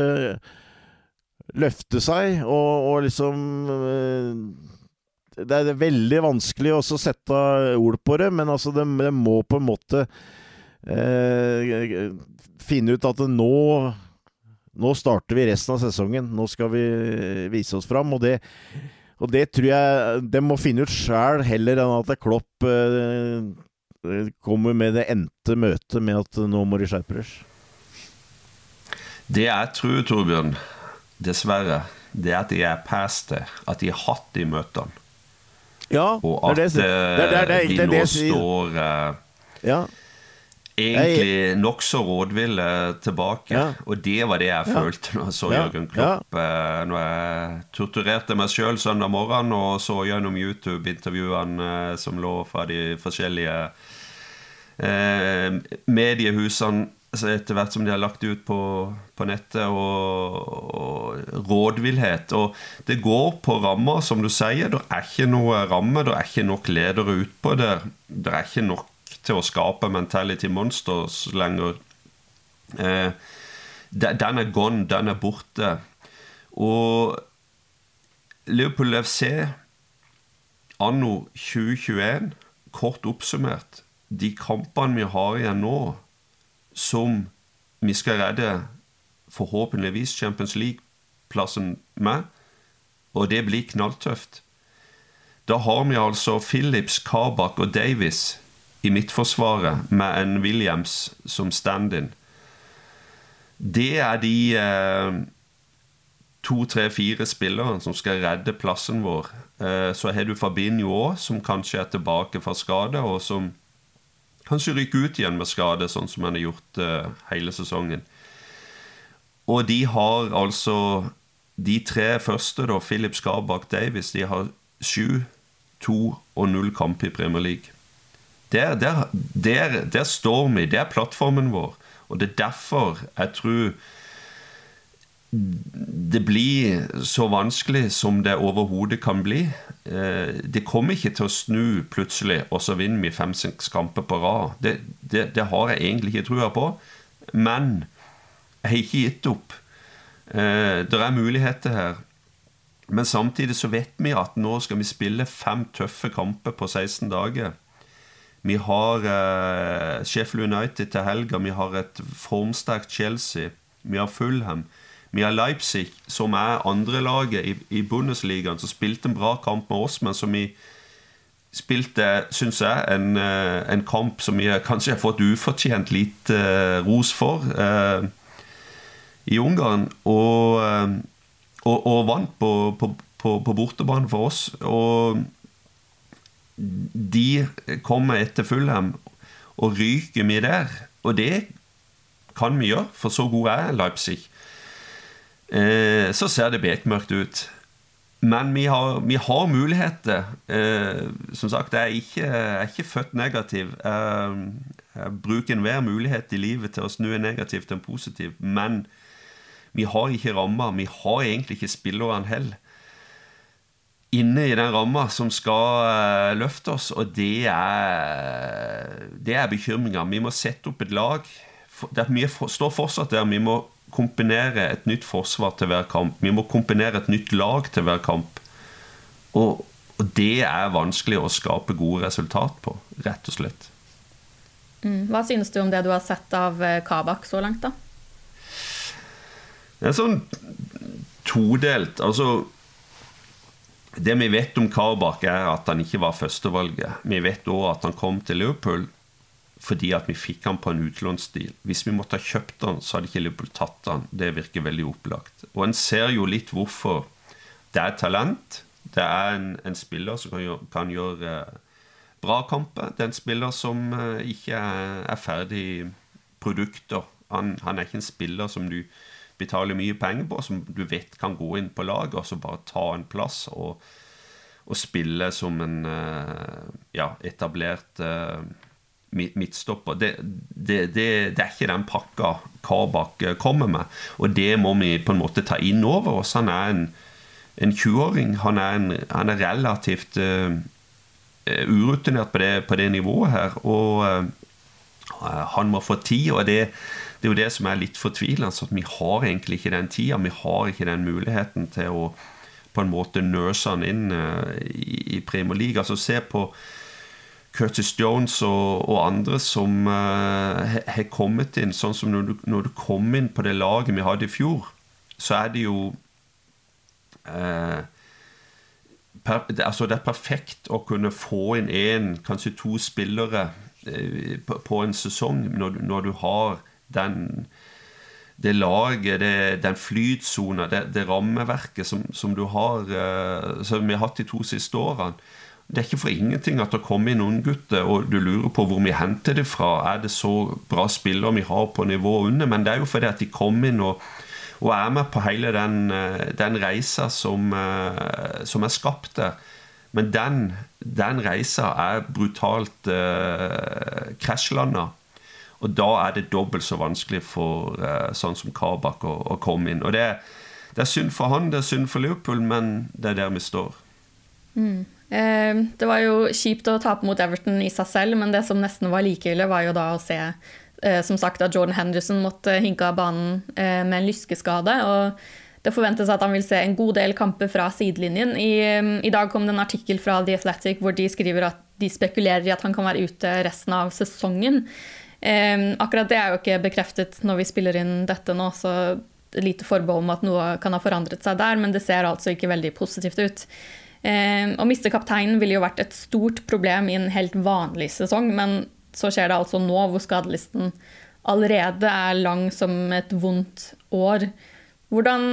løfte seg, og, og liksom eh, Det er veldig vanskelig å sette ord på det, men altså det, det må på en måte eh, finne ut at nå nå starter vi resten av sesongen. Nå skal vi vise oss fram. Og det, og det tror jeg de må finne ut sjæl, heller enn at Klopp eh, kommer med det endte møtet med at nå må de skjerpe dere. Det jeg tror, Torbjørn, dessverre, det er at de er past det. At de har hatt de møtene. Ja, og at det er det, det, det, det, de det, nå det, sier. står eh, Ja. Egentlig nokså rådville tilbake. Ja. Og det var det jeg følte når jeg så Jørgen Klopp. Ja. Når jeg torturerte meg sjøl søndag morgen og så gjennom YouTube-intervjuene eh, som lå fra de forskjellige eh, mediehusene etter hvert som de har lagt ut på, på nettet, og, og rådvillhet. Og det går på rammer, som du sier. Det er ikke noe ramme, det er ikke nok ledere utpå det. Det er ikke nok til å skape mentality monsters lenger. Eh, de- den er gone, den er borte. Og Liverpool FC anno 2021, kort oppsummert De kampene vi har igjen nå, som vi skal redde forhåpentligvis Champions League-plassen med, og det blir knalltøft. Da har vi altså Phillips, Kabak og Davis i midtforsvaret med en Williams som stand-in. Det er de eh, to, tre, fire spillerne som skal redde plassen vår. Eh, så har du Fabinho òg, som kanskje er tilbake fra skade, og som kanskje ryker ut igjen med skade, sånn som han har gjort eh, hele sesongen. Og de har altså De tre første, da, Philip Skarbakk Davis, de har sju, to og null kamp i Premier League. Der, der, der, der står vi. Det er plattformen vår. Og det er derfor jeg tror det blir så vanskelig som det overhodet kan bli. Eh, Det kommer ikke til å snu plutselig, og så vinner vi fem-seks kamper på rad. Det, det, det har jeg egentlig ikke trua på. Men jeg har ikke gitt opp. Eh, Det er muligheter her. Men samtidig så vet vi at nå skal vi spille fem tøffe kamper på 16 dager. Vi har eh, Sheffield United til helga, vi har et formsterkt Chelsea, vi har Fulham. Vi har Leipzig, som er andrelaget i, i Bundesligaen, som spilte en bra kamp med oss, men som vi spilte, syns jeg, en, eh, en kamp som vi kanskje har fått ufortjent lite eh, ros for eh, i Ungarn. Og, eh, og, og vant på, på, på, på bortebane for oss. Og de kommer etter Fulham, og ryker vi der. Og det kan vi gjøre, for så god er Leipzig. Eh, så ser det bekmørkt ut. Men vi har, vi har muligheter. Eh, som sagt, jeg er ikke, jeg er ikke født negativ. Jeg, jeg bruker enhver mulighet i livet til å snu en negativ til en positiv. Men vi har ikke rammer. Vi har egentlig ikke spillerne heller inne i den ramma som skal eh, løfte oss, og det er, det er bekymringa. Vi må sette opp et lag. Det, vi mye står fortsatt der. Vi må kombinere et nytt forsvar til hver kamp. Vi må kombinere et nytt lag til hver kamp. Og, og det er vanskelig å skape gode resultat på, rett og slett. Mm. Hva synes du om det du har sett av eh, Kabak så langt, da? Det er sånn todelt. Altså Det vi vet om Kabak, er at han ikke var førstevalget. Vi vet òg at han kom til Liverpool fordi at vi fikk han på en utlånsstil. Hvis vi måtte ha kjøpt han, så hadde ikke Liverpool tatt han. Det virker veldig opplagt. Og en ser jo litt hvorfor. Det er talent. Det er en, en spiller som kan gjøre, kan gjøre eh, bra kamper. Det er en spiller som eh, ikke er, er ferdig produkter. Han, han er ikke en spiller som du betaler mye penger på, som du vet kan gå inn på laget og så bare ta en plass og, og spille som en eh, ja, etablert eh, midtstopper. Det, det, det, det er ikke den pakka Kabak eh, kommer med, og det må vi på en måte ta inn over oss. Han er en, en 20-åring. Han, han er relativt eh, urutinert på det, på det nivået her, og uh, han må få tid, og det, det er jo det som er litt fortvilende. at Vi har egentlig ikke den tida, vi har ikke den muligheten til å på en måte nurse han inn eh, i, i Premier League. Altså Se på Curtis Jones og, og andre som uh, har kommet inn. Sånn som når du, når du, kom inn på det laget vi hadde i fjor, så er det jo uh, per, altså det er perfekt å kunne få inn én, kanskje to spillere uh, på, på, en sesong når, når du har den det laget, det, den flytsona, det, det, rammeverket som, som du har Som vi har hatt de to siste årene det er ikke for ingenting at det kommer inn noen gutter, og du lurer på hvor vi henter det fra. Er det så bra spillere vi har på nivå under? Men det er jo fordi at de kommer inn og, og er med på hele den, eh, den reisa som, eh, som, er skapt der. Men den, den reisa er brutalt eh, krasjlanda. Og da er det dobbelt så vanskelig for eh, sånn som Kabak å, å, komme inn. Og det, det, er synd for han, det er synd for Liverpool, men det er der vi står. Mm. Eh, det var jo kjipt å tape mot Everton i seg selv, men det som nesten var like ille, var jo da å se eh, som sagt at Jordan Henderson måtte hinke av banen eh, med en lyskeskade. og det forventes at han vil se en god del kamper fra sidelinjen. I, I, dag kom det en artikkel fra The Athletic hvor de skriver at de spekulerer i at han kan være ute resten av sesongen. Eh, akkurat det er jo ikke bekreftet når vi spiller inn dette nå, så lite forbehold om at noe kan ha forandret seg der, men det ser altså ikke veldig positivt ut. Eh, å miste kapteinen ville jo vært et stort problem i en helt vanlig sesong, men så skjer det altså nå, hvor skadelisten allerede er lang som et vondt år. Hvordan,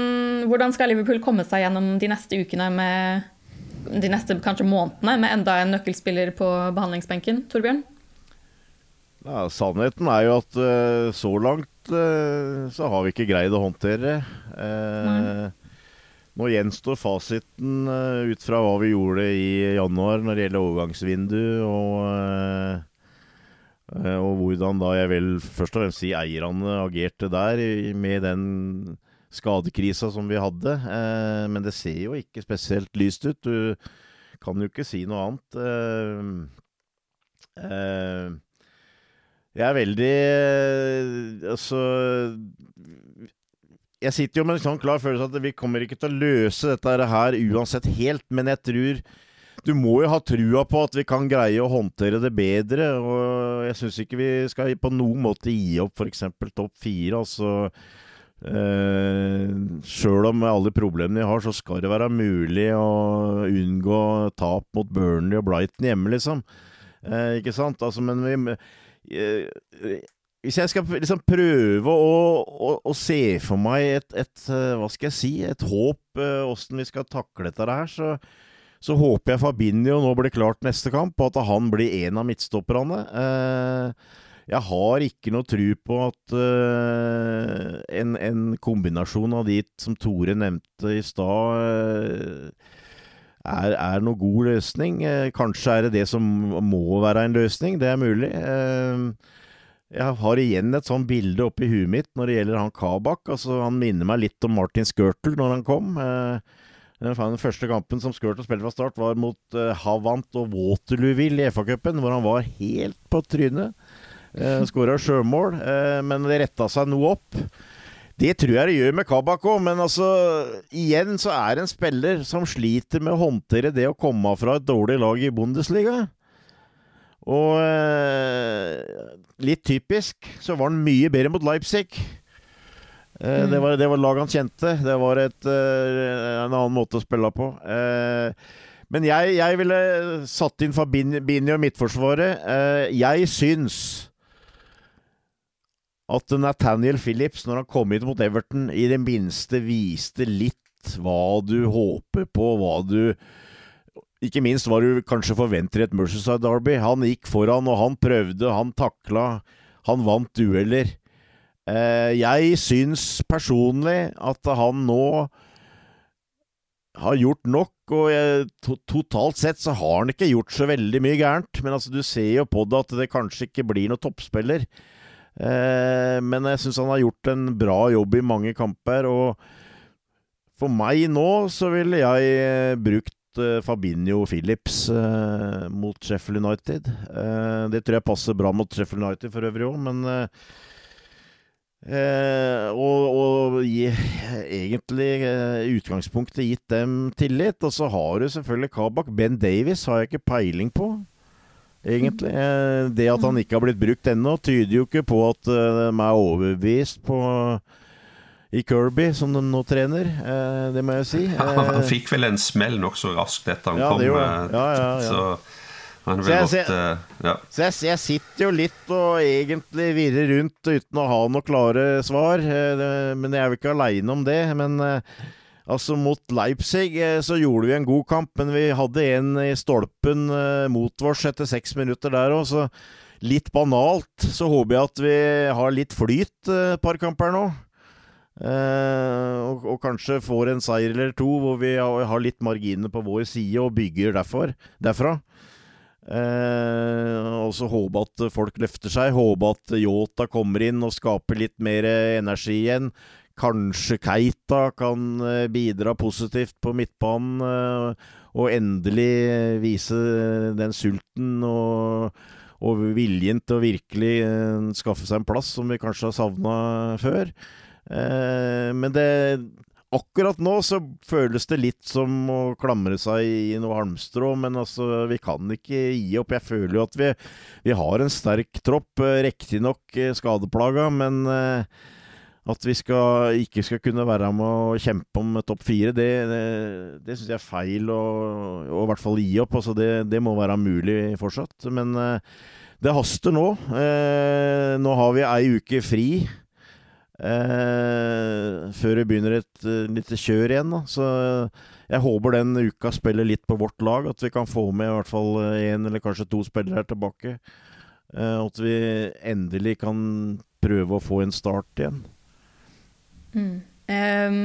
hvordan skal Liverpool komme seg gjennom de neste ukene med de neste kanskje månedene med enda en nøkkelspiller på behandlingsbenken, Torbjørn? Ja, sannheten er jo at uh, så langt uh, så har vi ikke greid å håndtere. Uh, nå gjenstår fasiten ut fra hva vi gjorde i januar når det gjelder overgangsvindu, og, og hvordan da jeg vil først og fremst si eierne agerte der, med den skadekrisa som vi hadde. Men det ser jo ikke spesielt lyst ut. Du kan jo ikke si noe annet. Jeg er veldig Altså jeg sitter jo med en sånn klar følelse at vi kommer ikke til å løse dette her uansett helt, men jeg tror du må jo ha trua på at vi kan greie å håndtere det bedre, og jeg syns ikke vi skal på noen måte gi opp f.eks. topp fire. Altså eh, Sjøl om alle problemene vi har, så skal det være mulig å unngå tap mot Burnley og Brighton hjemme, liksom. Eh, ikke sant? Altså, men vi eh, hvis jeg skal liksom prøve å, å, å, se for meg et, et, eh, Hva skal jeg si? Et håp åssen uh, vi skal takle dette her, så, så, håper jeg Fabinho nå blir klart neste kamp, og at han blir en av midtstopperne. Jeg har ikke noe tro på at en, en, kombinasjon av de som Tore nevnte i stad, er, er noe god løsning. kanskje er det det som må være en løsning, det er mulig. Uh, jeg har igjen et sånt bilde oppi huet mitt når det gjelder han Kabak. Altså, han minner meg litt om Martin Skirtle når han kom. Eh, den første kampen som Skirtle spilte fra start, var mot eh, Havant og Waterlooville i FA-cupen, hvor han var helt på trynet. Eh, Skåra sjømål, eh, men det retta seg noe opp. Det tror jeg det gjør med Kabak òg, men altså Igjen så er det en spiller som sliter med å håndtere det å komme fra et dårlig lag i Bundesliga. Og eh, litt typisk så var han mye bedre mot Leipzig. Eh, mm. det, var, det var lag han kjente. Det var et, eh, en annen måte å spille på. men jeg, jeg, ville satt inn Fabinho i midtforsvaret. jeg syns at Nathaniel Phillips, når han kom hit mot Everton, i det minste viste litt hva du håper på, hva du ikke minst hva du kanskje forventer i et Merceside Derby. Han gikk foran, og han prøvde, han takla, han vant dueller. Eh, jeg syns personlig at han nå har gjort nok, og jeg, to, totalt sett så har han ikke gjort så veldig mye gærent. Men altså, du ser jo på det at det kanskje ikke blir noen toppspiller. Eh, men jeg syns han har gjort en bra jobb i mange kamper, og for meg nå så ville jeg eh, brukt uh, Fabinho Phillips mot Sheffield United. Det tror jeg passer bra mot Sheffield United for øvrig òg, men og, og gi, egentlig eh, utgangspunktet gitt dem tillit. Og så har du selvfølgelig Kabak. Ben Davies har jeg ikke peiling på. Egentlig. Eh, Det at han ikke har blitt brukt ennå, tyder jo ikke på at eh, de er overbevist på i Kirby, som de nå trener. Eh, Det må jeg si. Han, fikk vel en smell nokså raskt etter han Ja, kom. Ja, ja. Så han ble Så jeg godt ja. Så jeg, jeg sitter jo litt og egentlig virrer rundt uten å ha noe klare svar. Men jeg er jo ikke aleine om det. Men altså, mot Leipzig eh, så gjorde vi en god kamp, men vi hadde en i stolpen eh, mot oss etter seks minutter der òg, litt banalt så håper jeg at vi har litt flyt eh, et par kamper nå. Og kanskje får en seier eller to hvor vi har, har litt marginer på vår side og bygger derfor, derfra. Eh, og så håpe at folk løfter seg. Håpe at Yota kommer inn og skaper litt mer energi igjen. Kanskje Keita kan eh, bidra positivt på midtbanen eh, og endelig vise den sulten og, og viljen til å virkelig eh, skaffe seg en plass som vi kanskje har savna før. Men det Akkurat nå så føles det litt som å klamre seg i noe halmstrå, men altså, vi kan ikke gi opp. Jeg føler jo at vi, vi har en sterk tropp, riktignok skadeplaga, men at vi skal, ikke skal kunne være med å kjempe om topp fire, det, det, det syns jeg er feil å, i hvert fall gi opp. Altså det, det må være mulig fortsatt. Men eh, det haster nå. Eh, nå har vi ei uke fri. Eh, før det begynner et uh, lite kjør igjen. Da. Så jeg håper den uka spiller litt på vårt lag. At vi kan få med i hvert fall én eller kanskje to spillere tilbake. Eh, at vi endelig kan prøve å få en start igjen. Mm. Um,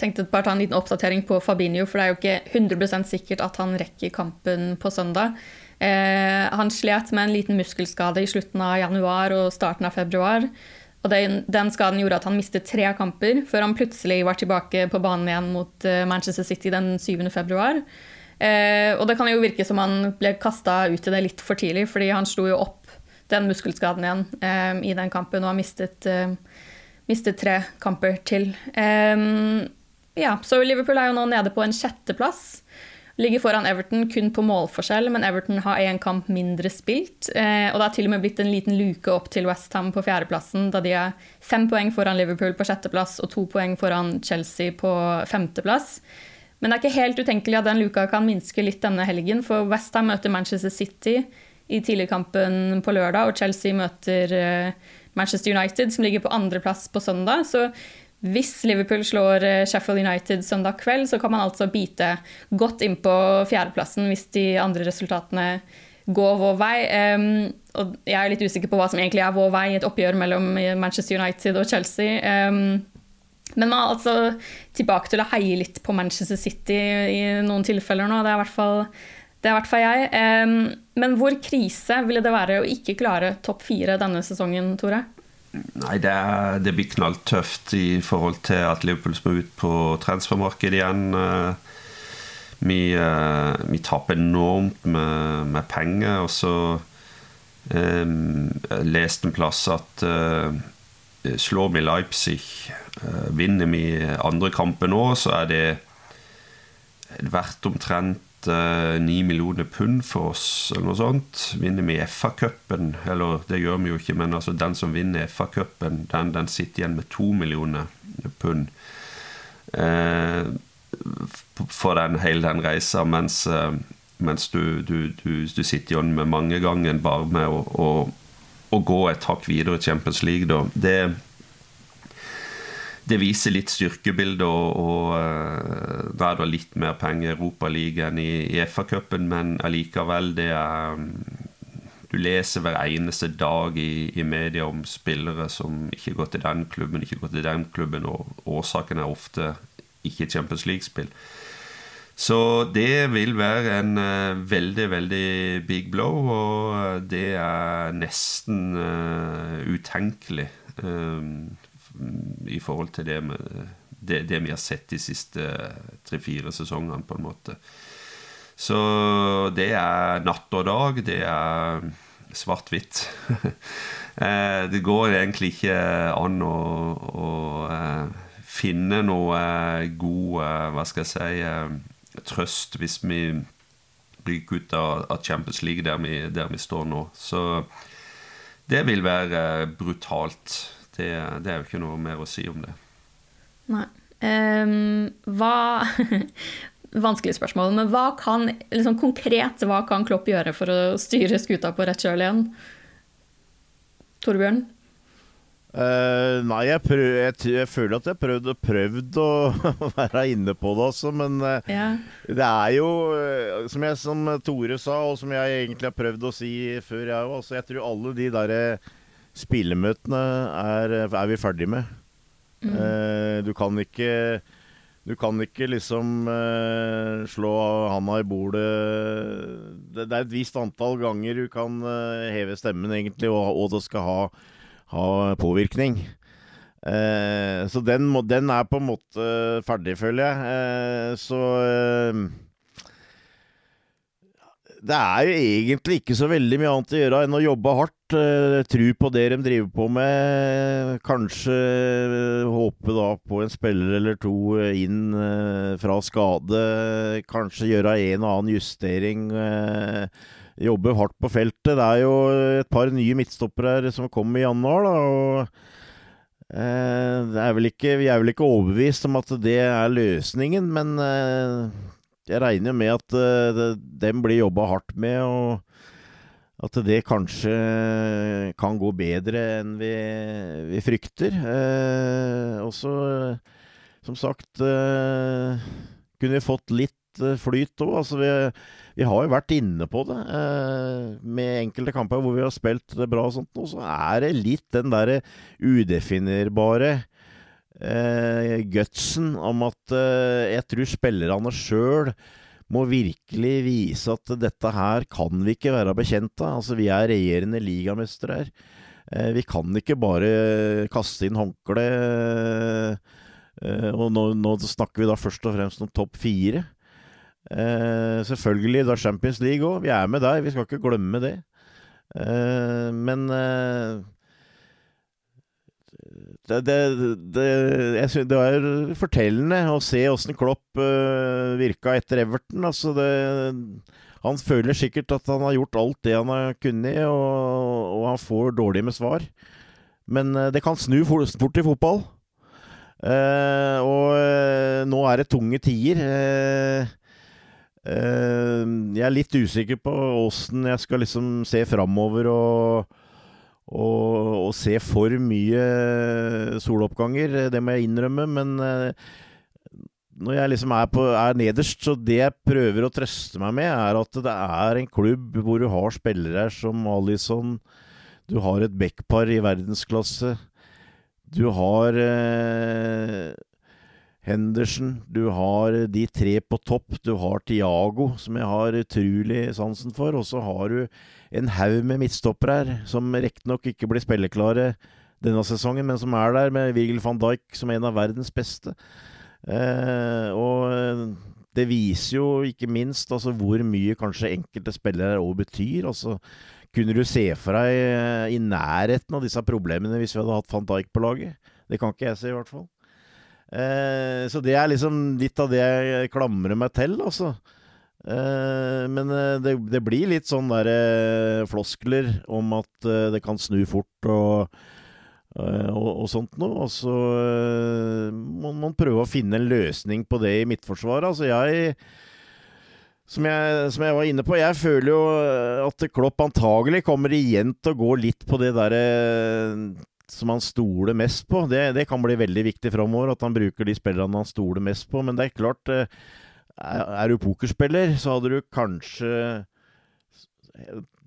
tenkte bare ta en liten oppdatering på Fabinho, for det er jo ikke 100% sikkert at han rekker kampen på søndag. Eh, han slet med en liten muskelskade i slutten av januar og starten av februar. Og den, den skaden gjorde at han mistet tre kamper, før han plutselig var tilbake på banen igjen mot eh, Manchester City den 7. februar. Eh, og det kan jo virke som han ble kasta ut i det litt for tidlig, fordi han slo jo opp den muskelskaden igjen eh, i den kampen og har mistet, eh, mistet tre kamper til. Um, ja, så Liverpool er jo nå nede på en sjetteplass. Ligger foran Everton kun på målforskjell, men Everton har én kamp mindre spilt. Eh, og det har til og med blitt en liten luke opp til Westham på fjerdeplassen, da de er fem poeng foran Liverpool på sjetteplass og to poeng foran Chelsea på femteplass. Men det er ikke helt utenkelig at den luka kan minske litt denne helgen, for Westham møter Manchester City i tidligkampen på lørdag, og Chelsea møter eh, Manchester United, som ligger på andreplass på søndag. Så hvis Liverpool slår eh, Sheffield United søndag kveld, så kan man altså bite godt inn på fjerdeplassen hvis de andre resultatene går vår vei. Um, og jeg er litt usikker på hva som egentlig er vår vei i et oppgjør mellom Manchester United og Chelsea. Um, men man er altså tilbake til å heie litt på Manchester City i noen tilfeller nå. Det er i hvert fall, det er i hvert fall jeg. Men hvor krise ville det være å ikke klare topp fire denne sesongen, Tore? Nei, det, er, det, blir knalltøft i forhold til at Liverpool skal ut på transfermarkedet igjen. Vi, vi taper enormt med, med, penger. Og så um, leste en plass at uh, slår vi Leipzig, uh, vinner vi andre kampen nå, så er det verdt omtrent ni millioner pund for oss, eller noe sånt. Vinner vi FA-cupen, eller det gjør vi jo ikke, men altså den som vinner FA-cupen, den, den, sitter igjen med to millioner pund eh, for den, hele den reisa, mens, eh, mens du, du, du, du, sitter igjen med mange ganger bare med å, å, å gå et hakk videre i Champions League. Da. Det det viser litt styrkebilde, og, og uh, da er det litt mer penger i Europaligaen i, i FA-cupen, men allikevel, det er um, Du leser hver eneste dag i, i, media om spillere som ikke går til den klubben, ikke går til den klubben, og årsaken er ofte ikke Champions League-spill. Så det vil være en uh, veldig, veldig big blow, og det er nesten uh, utenkelig. Um, i forhold til det, med, det, det, vi har sett de siste tre-fire sesongene, på en måte. Så det er natt og dag. Det er svart-hvitt. det går egentlig ikke an å, å finne noe god Hva skal jeg si trøst hvis vi ryker ut av Champions League der vi, der vi, står nå. Så det vil være brutalt. Det, det, er jo ikke noe mer å si om det. Nei. Um, hva Vanskelig spørsmål, men hva kan liksom konkret hva kan Klopp gjøre for å styre skuta på rett kjøl igjen? Torbjørn? Uh, nei, jeg, prøv, jeg, jeg, føler at jeg har prøvd, prøvd å være inne på det også, men uh, ja. det er jo uh, som, jeg, som, Tore sa, og som jeg egentlig har prøvd å si før, jeg òg. Altså, jeg tror alle de der spillemøtene er, er vi ferdig med. Mm. du kan ikke du kan ikke liksom eh, slå handa i bordet det, det, er et visst antall ganger du kan eh, heve stemmen, egentlig, og, og det skal ha ha påvirkning. Eh, så den, må, den, er på en måte ferdig, føler jeg. Eh, så eh, Det er jo egentlig ikke så veldig mye annet å gjøre enn å jobbe hardt. Eh, tro på det de driver på med. Kanskje håpe da på en spiller eller to inn uh, fra skade. Kanskje gjøre en og annen justering. jobbe hardt på feltet. Det er jo et par nye midtstoppere her som kom i januar, da. og eh, er ikke, Vi er vel ikke overbevist om at det er løsningen, men eh, jeg regner med at eh, dem blir jobba hardt med, og at det kanskje kan gå bedre enn vi, vi frykter. Eh, også, som sagt, eh, kunne vi fått litt Eh, flyt òg. Altså vi, vi, har jo vært inne på det eh, med enkelte kamper hvor vi har spilt det bra og sånt, og så er det litt den derre udefinerbare eh, gutsen om at jeg tror spillerne sjøl må virkelig vise at dette her kan vi ikke være bekjent av. Altså, vi er regjerende ligamestere her. Eh, vi kan ikke bare kaste inn håndkleet. Eh, og nå, nå, snakker vi da først og fremst om topp fire. Eh, selvfølgelig da Champions League òg. Vi er med der, vi skal ikke glemme det. Men det, det, det, jeg det var fortellende å se åssen Klopp uh, virka etter Everton. Altså han føler sikkert at han har gjort alt det han har kunnet, og, og han får dårlig med svar. Men uh, det kan snu fort i fotball. Uh, og nå er det tunge tider. Jeg er litt usikker på åssen jeg skal liksom se framover og, og, se for mye soloppganger. Det må jeg innrømme. Men uh, når jeg liksom er, på, er, nederst, så det jeg prøver å trøste meg med, er at det er en klubb hvor du har spillere som Alison. Du har et backpar i verdensklasse. Du har eh, Henderson, du har de tre på topp. Du har Tiago, som jeg har utrolig sansen for. Og så har du en haug med midtstoppere her, som riktignok ikke blir spilleklare denne sesongen, men som er der, med Virgil van Dijk som en av verdens beste. Eh, og det viser jo ikke minst altså, hvor mye kanskje enkelte spillere òg betyr. Altså, kunne du se for deg eh, i nærheten av disse problemene hvis vi hadde hatt van Dijk på laget? Det kan ikke jeg se, i hvert fall. Eh, så det er liksom litt av det jeg klamrer meg til, altså. Eh, men eh, det, det, blir litt sånn der eh, floskler om at det kan snu fort og, og, og sånt noe. Og så må man prøve å finne en løsning på det i Midtforsvaret. Altså, jeg som jeg, som jeg, var inne på, jeg føler jo at Klopp antagelig kommer igjen til å gå litt på det derre som han stoler mest på. Det, det kan bli veldig viktig framover, at han bruker de spillerne han stoler mest på. Men det er klart, eh, er du pokerspiller, så hadde du kanskje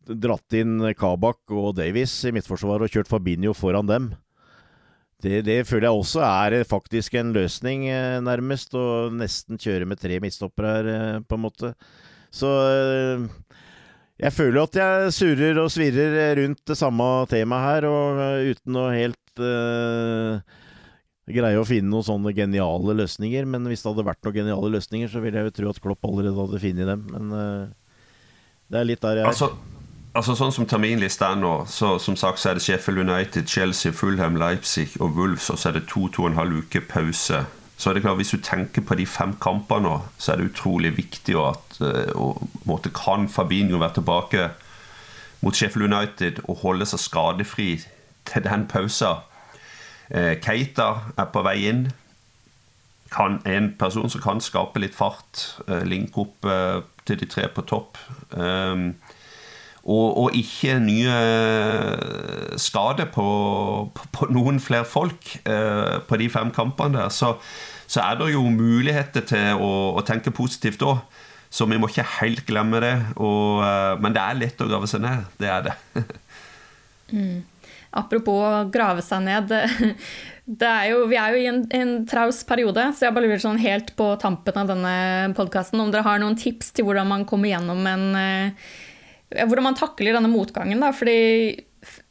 dratt inn Kabak og Davies i midtforsvaret og kjørt Fabinho foran dem. Det, det, føler jeg også er faktisk en løsning, eh, nærmest. Å nesten kjøre med tre midtstoppere her, eh, på en måte. Så jeg føler at jeg surrer og svirrer rundt det samme temaet her, og eh, uten å helt uh, greie å finne noen sånne geniale løsninger. Men hvis det hadde vært noen geniale løsninger, så ville jeg jo tro at Klopp allerede hadde funnet dem. Men uh, det er litt der jeg er. Altså, altså Sånn som terminlista er nå, så som sagt så er det Sheffield United, Chelsea, Fulham, Leipzig og Wolves, og så er det to to og en halv uke pause så er det klart, hvis du tenker på de fem kampene nå, så er det utrolig viktig at og, måtte kan Fabinho være tilbake mot Sheffield United og holde seg skadefri til den pausen. Eh, Keita er på vei inn. Kan, en person som kan skape litt fart. Eh, linke opp eh, til de tre på topp. Um, og, og, ikke nye skader på, på, noen flere folk på de fem kampene der. Så, så, er det jo muligheter til å, å tenke positivt òg. Så vi må ikke helt glemme det. Og, men det er lett å grave seg ned. Det er det. mm. Apropos å grave seg ned. Er jo, vi er jo i en, en, traus periode, så jeg bare lurer sånn helt på tampen av denne podkasten om dere har noen tips til hvordan man kommer gjennom en eh, Hvordan man takler denne motgangen. Da. Fordi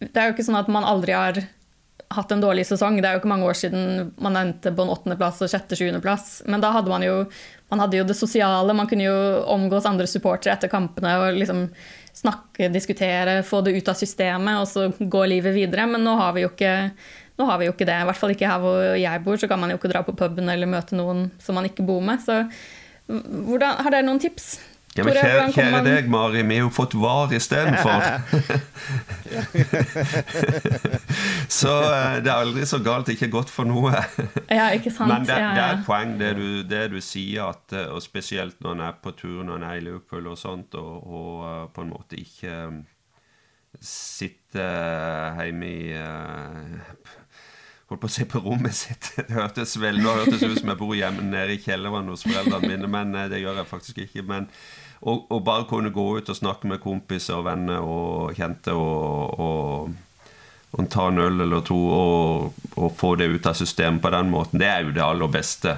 det er jo ikke sånn at man aldri har hatt en dårlig sesong. Det er jo ikke mange år siden man endte på en åttendeplass og sjette-sjuendeplass. Men da hadde man jo man hadde jo det sosiale, man kunne jo omgås andre supportere etter kampene og liksom snakke, diskutere, få det ut av systemet og så gå livet videre. Men nå har vi jo ikke, vi jo ikke det. I hvert fall ikke her hvor jeg bor, så kan man jo ikke dra på puben eller møte noen som man ikke bor med. Så hvordan, har dere noen tips? Ja, men kjære, kjære deg, Mari, vi har jo fått var istedenfor. så eh, det er aldri så galt det ikke er godt for noe. ja, ikke sant. Men det, det er et poeng det du, det du, sier, at, eh, og spesielt når en er på tur, når en er i Liverpool og sånt, og, og eh, på en måte ikke sitter hjemme i holdt på å si på rommet sitt. Det hørtes vel, Nå hørtes det ut som jeg bor hjemme nede i kjelleren hos foreldrene mine, men det gjør jeg faktisk ikke. Men og, og, bare kunne gå ut og snakke med kompiser og venner og kjente og, og, og ta en øl eller to og, og, få det ut av systemet på den måten, det er jo det aller beste.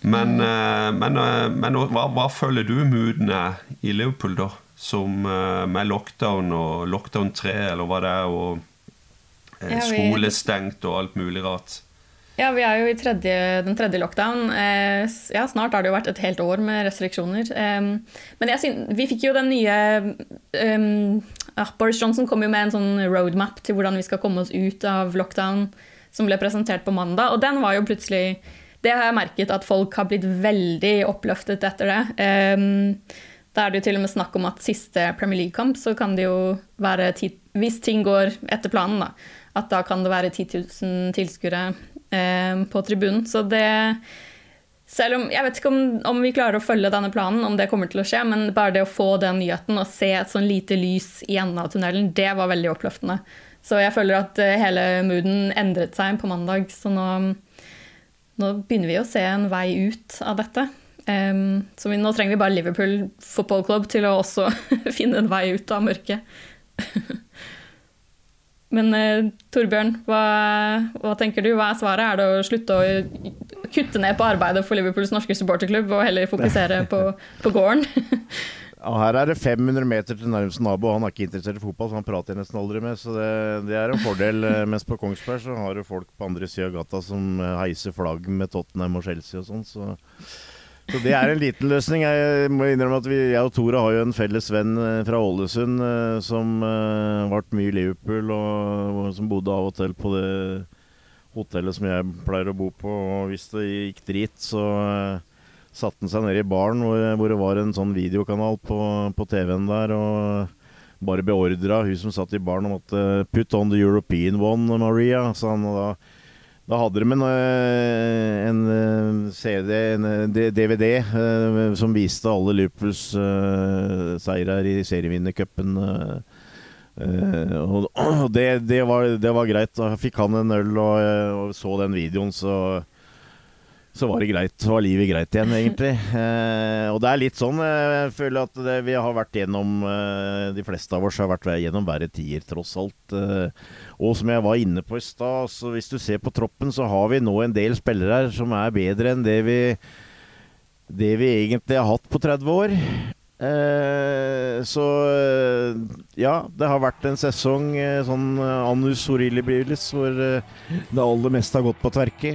Men, mm. Eh, men, eh, men hva, hva, føler du moodene i Liverpool, da? Som eh, med lockdown og lockdown 3, eller hva det er, og skolestengt og alt mulig rart? Ja, vi er jo i tredje, den tredje lockdown. Eh, ja, snart har det jo vært et helt år med restriksjoner. men synes, vi fikk jo den nye um, Boris Johnson kom jo med en sånn roadmap til hvordan vi skal komme oss ut av lockdown, som ble presentert på mandag. Og den var jo plutselig Det har jeg merket at folk har blitt veldig oppløftet etter det. Da er det jo til og med snakk om at siste Premier League-kamp så kan det jo være tid, Hvis ting går etter planen, da. At da kan det være 10 000 tilskuere eh, på tribunen. Så det selv om, Jeg vet ikke om, om, vi klarer å følge denne planen, om det kommer til å skje, men bare det å få den nyheten og se et sånn lite lys i enden av tunnelen, det var veldig oppløftende. Så jeg føler at eh, hele mooden endret seg på mandag. Så nå, nå begynner vi å se en vei ut av dette. Um, så vi, nå trenger vi bare Liverpool Football Club til å også finne en vei ut av mørket. Men eh, Torbjørn, hva, hva, tenker du? Hva er svaret? Er det å slutte å kutte ned på arbeidet for Liverpools norske supporterklubb og heller fokusere på, på gården? Ja, her er det 500 meter til nærmeste nabo, og han er ikke interessert i fotball, så han prater jeg nesten aldri med. Så det, det er en fordel. Eh, mens på Kongsberg så har du folk på andre sida av gata som eh, heiser flagg med Tottenham og Chelsea og sånn. Så så det er en liten løsning. Jeg må innrømme at vi, jeg og Tore har jo en felles venn eh, fra Ålesund eh, som ble vært mye i Liverpool, og som bodde av og til på det hotellet som jeg pleier å bo på. Og hvis det gikk drit, så satte han seg ned i baren hvor, hvor, det var en sånn videokanal på, på TV-en der. og bare beordra hun som satt i baren om at 'put on the European one, Maria', sa han. og da da hadde de en, eh, en eh, CD, en DVD, eh, som viste alle Liverpools seirer i serievinnercupen. Og det, det, var, det, var, greit. Da fikk han en øl og, og så den videoen, så så var det greit. Så var livet greit igjen, egentlig. Eh, og det er litt sånn, jeg føler at det, vi har vært gjennom eh, De fleste av oss har vært gjennom verre tider, tross alt. Eh, og som jeg var inne på i stad, så hvis du ser på troppen, så har vi nå en del spillere her som er bedre enn det vi, det vi egentlig har hatt på 30 år. Eh, så eh, ja, det har vært en sesong eh, sånn annus horribilis hvor det aller meste har gått på tverke.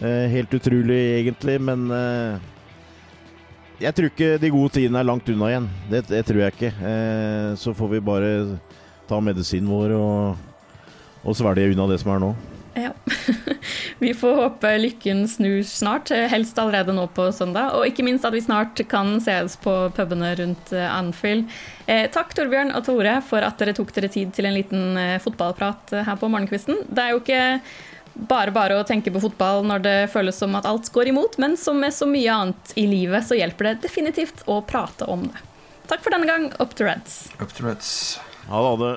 Eh, helt utrolig, egentlig, men eh, jeg tror ikke de gode tidene er langt unna igjen. Det, det tror jeg ikke. Eh, så får vi bare ta medisinen vår og, og svelge unna det som er nå. Ja. Vi får håpe lykken snur snart, helst allerede nå på søndag. Og ikke minst at vi snart kan sees på pubene rundt Anfield. Eh, takk Torbjørn og Tore for at dere tok dere tid til en liten eh, fotballprat her på Morgenkvisten. Det er jo ikke bare bare å tenke på fotball når det føles som at alt går imot, men som med så mye annet i livet, så hjelper det definitivt å prate om det. Takk for denne gang. Up to Reds. Up to Reds. Ha det.